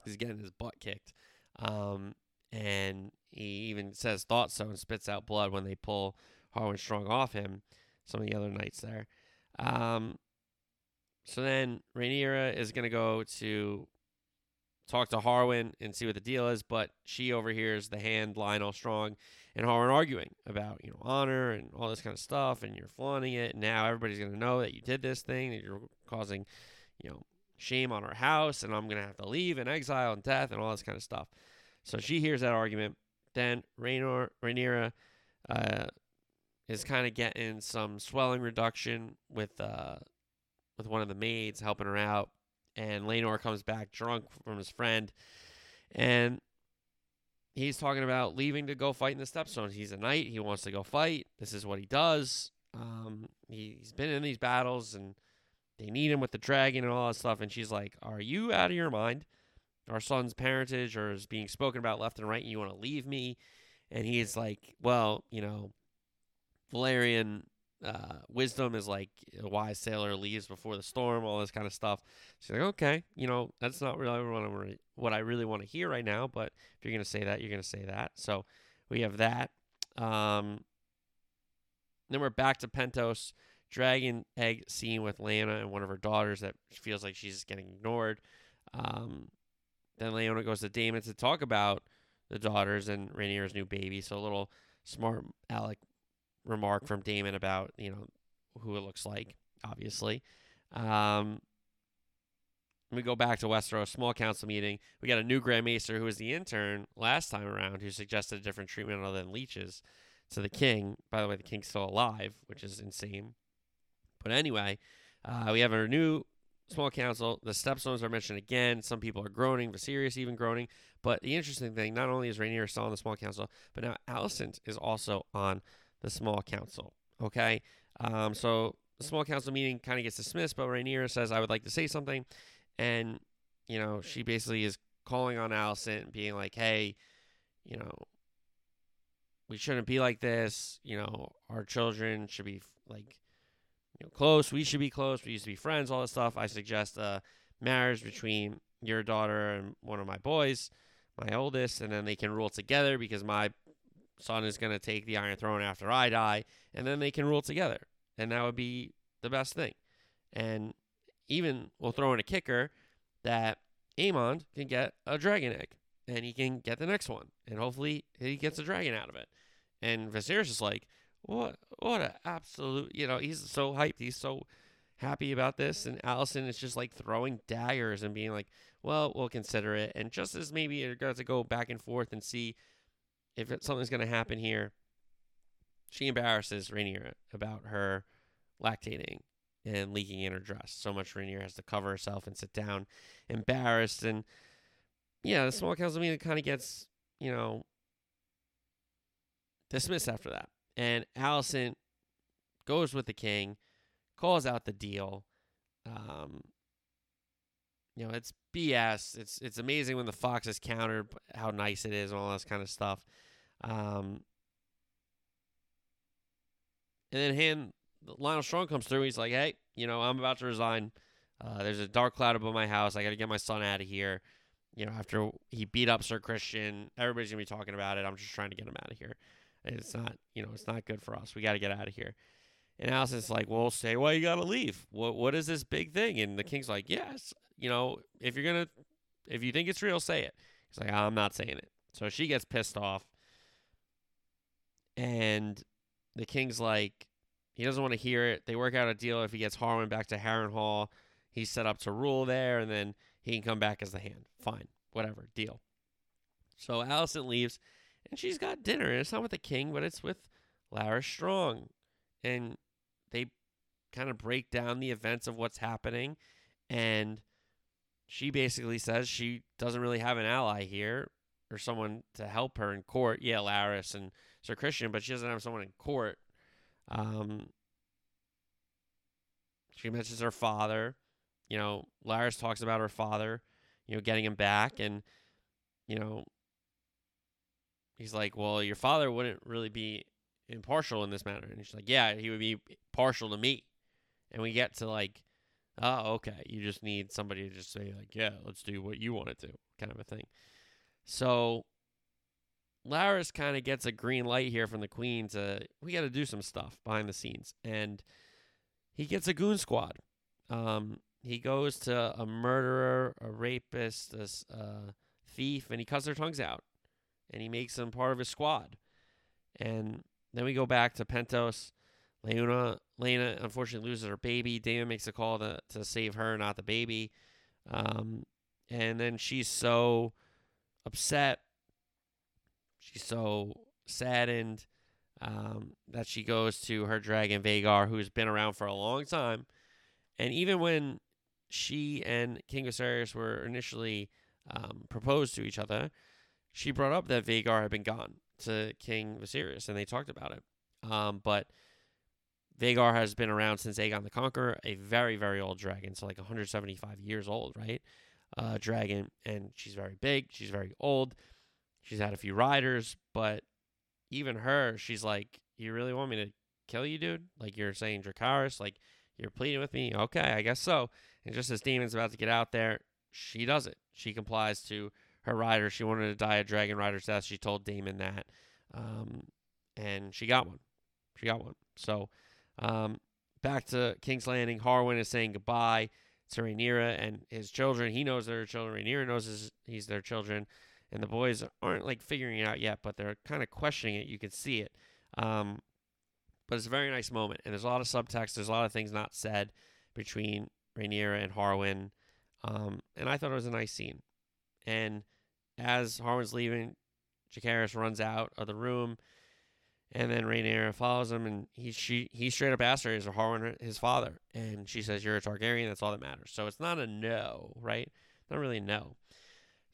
He's getting his butt kicked. Um, and he even says thought so and spits out blood when they pull Harwin Strong off him. Some of the other knights there. Um, so then Rhaenyra is going to go to talk to Harwin and see what the deal is, but she overhears the hand Lyonel Strong and Harwin arguing about, you know, honor and all this kind of stuff, and you're flaunting it. And now everybody's going to know that you did this thing, that you're causing, you know, shame on our house, and I'm going to have to leave in exile and death and all this kind of stuff. So she hears that argument. Then Raynor, Rhaenyra uh, is kind of getting some swelling reduction with uh, with one of the maids helping her out. And Laenor comes back drunk from his friend. And he's talking about leaving to go fight in the Stepstones. He's a knight. He wants to go fight. This is what he does. Um, he, he's been in these battles and they need him with the dragon and all that stuff. And she's like, Are you out of your mind? Our son's parentage or is being spoken about left and right, and you want to leave me? And he's like, Well, you know, Valyrian uh, wisdom is like a wise sailor leaves before the storm, all this kind of stuff. She's like, okay, you know, that's not really what I, really, what I really want to hear right now, but if you're going to say that, you're going to say that. So we have that. Um, then we're back to Pentos, dragon egg scene with Laena and one of her daughters that feels like she's getting ignored. Um, then Laena goes to Daemon to talk about the daughters and Rhaenyra's new baby. So a little smart Alec remark from Daemon about you know who it looks like. Obviously, um, we go back to Westeros small council meeting. We got a new Grand Maester who was the intern last time around, who suggested a different treatment other than leeches to the king. By the way, the king's still alive, which is insane. But anyway, uh, we have a new small council. The stepstones are mentioned again. Some people are groaning. Viserys even groaning. But the interesting thing, not only is Rhaenyra still on the small council, but now Alicent is also on the small council. Okay, um, so the small council meeting kind of gets dismissed, but Rhaenyra says, "I would like to say something," and you know she basically is calling on Alicent, and being like, "Hey, you know, we shouldn't be like this. You know, our children should be like." You know, close. We should be close. We used to be friends. All this stuff. I suggest a marriage between your daughter and one of my boys, my oldest, and then they can rule together because my son is going to take the Iron Throne after I die, and then they can rule together, and that would be the best thing. And even we'll throw in a kicker that Aemond can get a dragon egg, and he can get the next one, and hopefully he gets a dragon out of it. And Viserys is like, what? What an absolute! You know, he's so hyped. He's so happy about this, and Alicent is just like throwing daggers and being like, "Well, we'll consider it." And just as maybe you're going to go back and forth and see if something's going to happen here, she embarrasses Rhaenyra about her lactating and leaking in her dress. So much Rhaenyra has to cover herself and sit down, embarrassed. And yeah, the small council meeting kind of gets, you know, dismissed after that. And Alicent goes with the king, calls out the deal. Um, you know, it's BS. It's it's amazing when the fox is countered how nice it is and all this kind of stuff. Um, and then him, Lyonel Strong comes through. He's like, "Hey, you know, I'm about to resign. Uh, there's a dark cloud above my house. I got to get my son out of here. You know, after he beat up Sir Criston, everybody's gonna be talking about it. I'm just trying to get him out of here. It's not, you know, it's not good for us. We got to get out of here." And Alicent's like, "Well, say why you got to leave. What what is this big thing?" And the king's like, "Yes, you know, if you're gonna, if you think it's real, say it." He's like, "I'm not saying it." So she gets pissed off. And the king's like, he doesn't want to hear it. They work out a deal if he gets Harwin back to Harrenhal. He's set up to rule there, and then he can come back as the hand. Fine, whatever, deal. So Alicent leaves, and she's got dinner. And it's not with the king, but it's with Larys Strong. And they kind of break down the events of what's happening. And she basically says she doesn't really have an ally here or someone to help her in court. Yeah, Larys and Sir Criston, but she doesn't have someone in court. Um, She mentions her father. You know, Larys talks about her father, you know, getting him back. And, you know, he's like, well, your father wouldn't really be impartial in this matter. And she's like, yeah, he would be partial to me. And we get to like, oh, okay, you just need somebody to just say like, yeah, let's do what you want to do, kind of a thing. So Larys kind of gets a green light here from the queen to we got to do some stuff behind the scenes, and he gets a goon squad. Um, he goes to a murderer, a rapist, a uh, thief, and he cuts their tongues out, and he makes them part of his squad. And then we go back to Pentos. Laena, Laena unfortunately loses her baby. Daemon makes a call to, to save her, not the baby. Um, and then she's so upset. She's so saddened um, that she goes to her dragon Vhagar, who's been around for a long time. And even when she and King Viserys were initially um, proposed to each other, she brought up that Vhagar had been gone to King Viserys, and they talked about it. Um, but Vhagar has been around since Aegon the Conqueror, a very, very old dragon, so like 175 years old, right? Uh, dragon, and she's very big. She's very old. She's had a few riders, but even her, she's like, "You really want me to kill you, dude? Like you're saying Dracarys, like you're pleading with me? Okay, I guess so." And just as Daemon's about to get out there, she does it. She complies to her rider. She wanted to die a dragon rider's death. She told Daemon that, um, and she got one. She got one. So um, back to King's Landing. Harwin is saying goodbye to Rhaenyra and his children. He knows they're children. Rhaenyra knows his, he's their children. And the boys aren't like figuring it out yet, but they're kind of questioning it. You can see it. Um, but it's a very nice moment. And there's a lot of subtext. There's a lot of things not said between Rhaenyra and Harwin. Um, and I thought it was a nice scene. And as Harwin's leaving, Jacaerys runs out of the room and then Rhaenyra follows him, and he she he straight up asks her, "Is Harwin his father?" And she says, "You're a Targaryen. That's all that matters." So it's not a no, right? Not really no.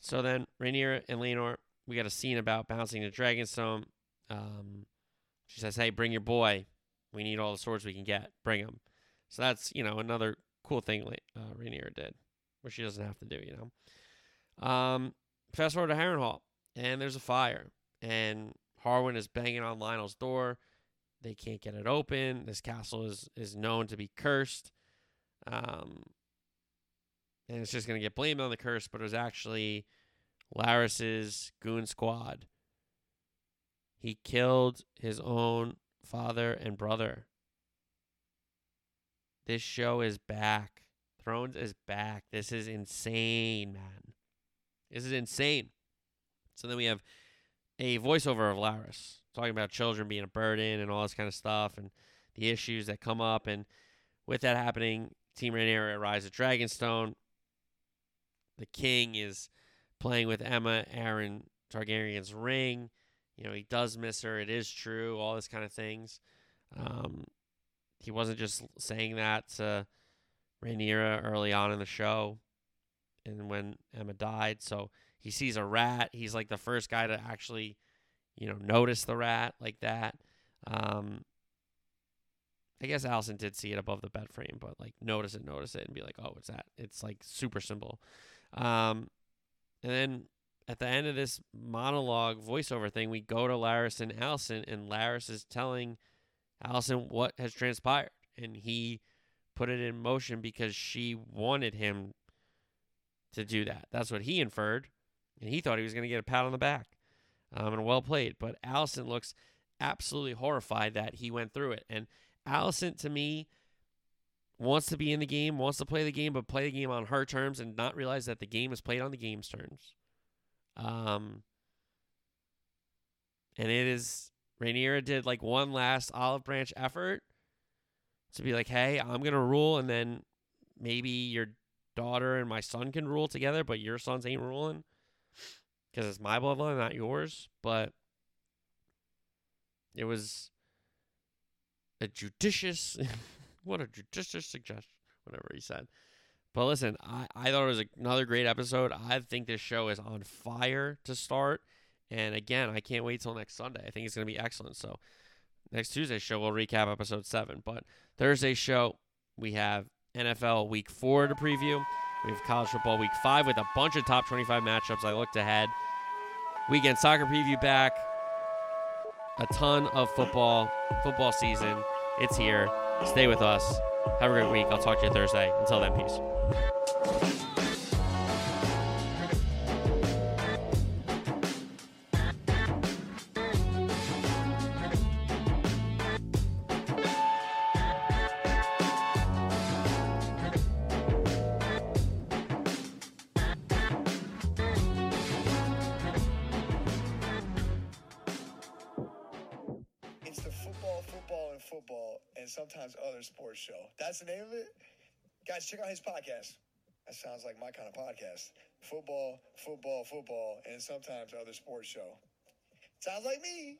So then Rhaenyra and Laenor, we got a scene about bouncing the Dragonstone. Um, she says, "Hey, bring your boy. We need all the swords we can get. Bring him." So that's you know another cool thing uh, Rhaenyra did, which she doesn't have to do. You know. Um, fast forward to Harrenhal, and there's a fire, and Harwin is banging on Lyonel's door. They can't get it open. This castle is is known to be cursed. Um, and it's just going to get blamed on the curse, but it was actually Larys's goon squad. He killed his own father and brother. This show is back. Thrones is back. This is insane, man. This is insane. So then we have a voiceover of Larys talking about children being a burden and all this kind of stuff and the issues that come up. And with that happening, Team Rhaenyra arrives at Dragonstone. The king is playing with Aemma Arryn Targaryen's ring. You know, he does miss her. It is true. All this kind of things. Um, he wasn't just saying that to Rhaenyra early on in the show and when Aemma died. So he sees a rat. He's like the first guy to actually, you know, notice the rat like that. Um, I guess Alicent did see it above the bed frame, but like notice it, notice it, and be like, oh, what's that? It's like super simple. Um, and then at the end of this monologue voiceover thing, we go to Larys and Alicent, and Larys is telling Alicent what has transpired, and he put it in motion because she wanted him to do that. That's what he inferred and he thought he was going to get a pat on the back. Um, and well played. But Alicent looks absolutely horrified that he went through it. And Alicent, to me, wants to be in the game, wants to play the game, but play the game on her terms and not realize that the game is played on the game's terms. Um, and it is Rhaenyra did like one last olive branch effort to be like, hey, I'm gonna rule, and then maybe your daughter and my son can rule together, but your sons ain't ruling because it's my bloodline, not yours. But it was a judicious, what a judicious suggestion, whatever he said. But listen, I, I thought it was another great episode. I think this show is on fire to start. And again, I can't wait till next Sunday. I think it's going to be excellent. So next Tuesday show, we'll recap episode seven. But Thursday show, We have NFL Week Four to preview. We have college football Week Five with a bunch of top 25 matchups. I looked ahead. Weekend soccer preview back. A ton of football. Football season. It's here. Stay with us. Have a great week. I'll talk to you Thursday. Until then, peace. My kind of podcast. Football, football, football, and sometimes other sports show. Sounds like me.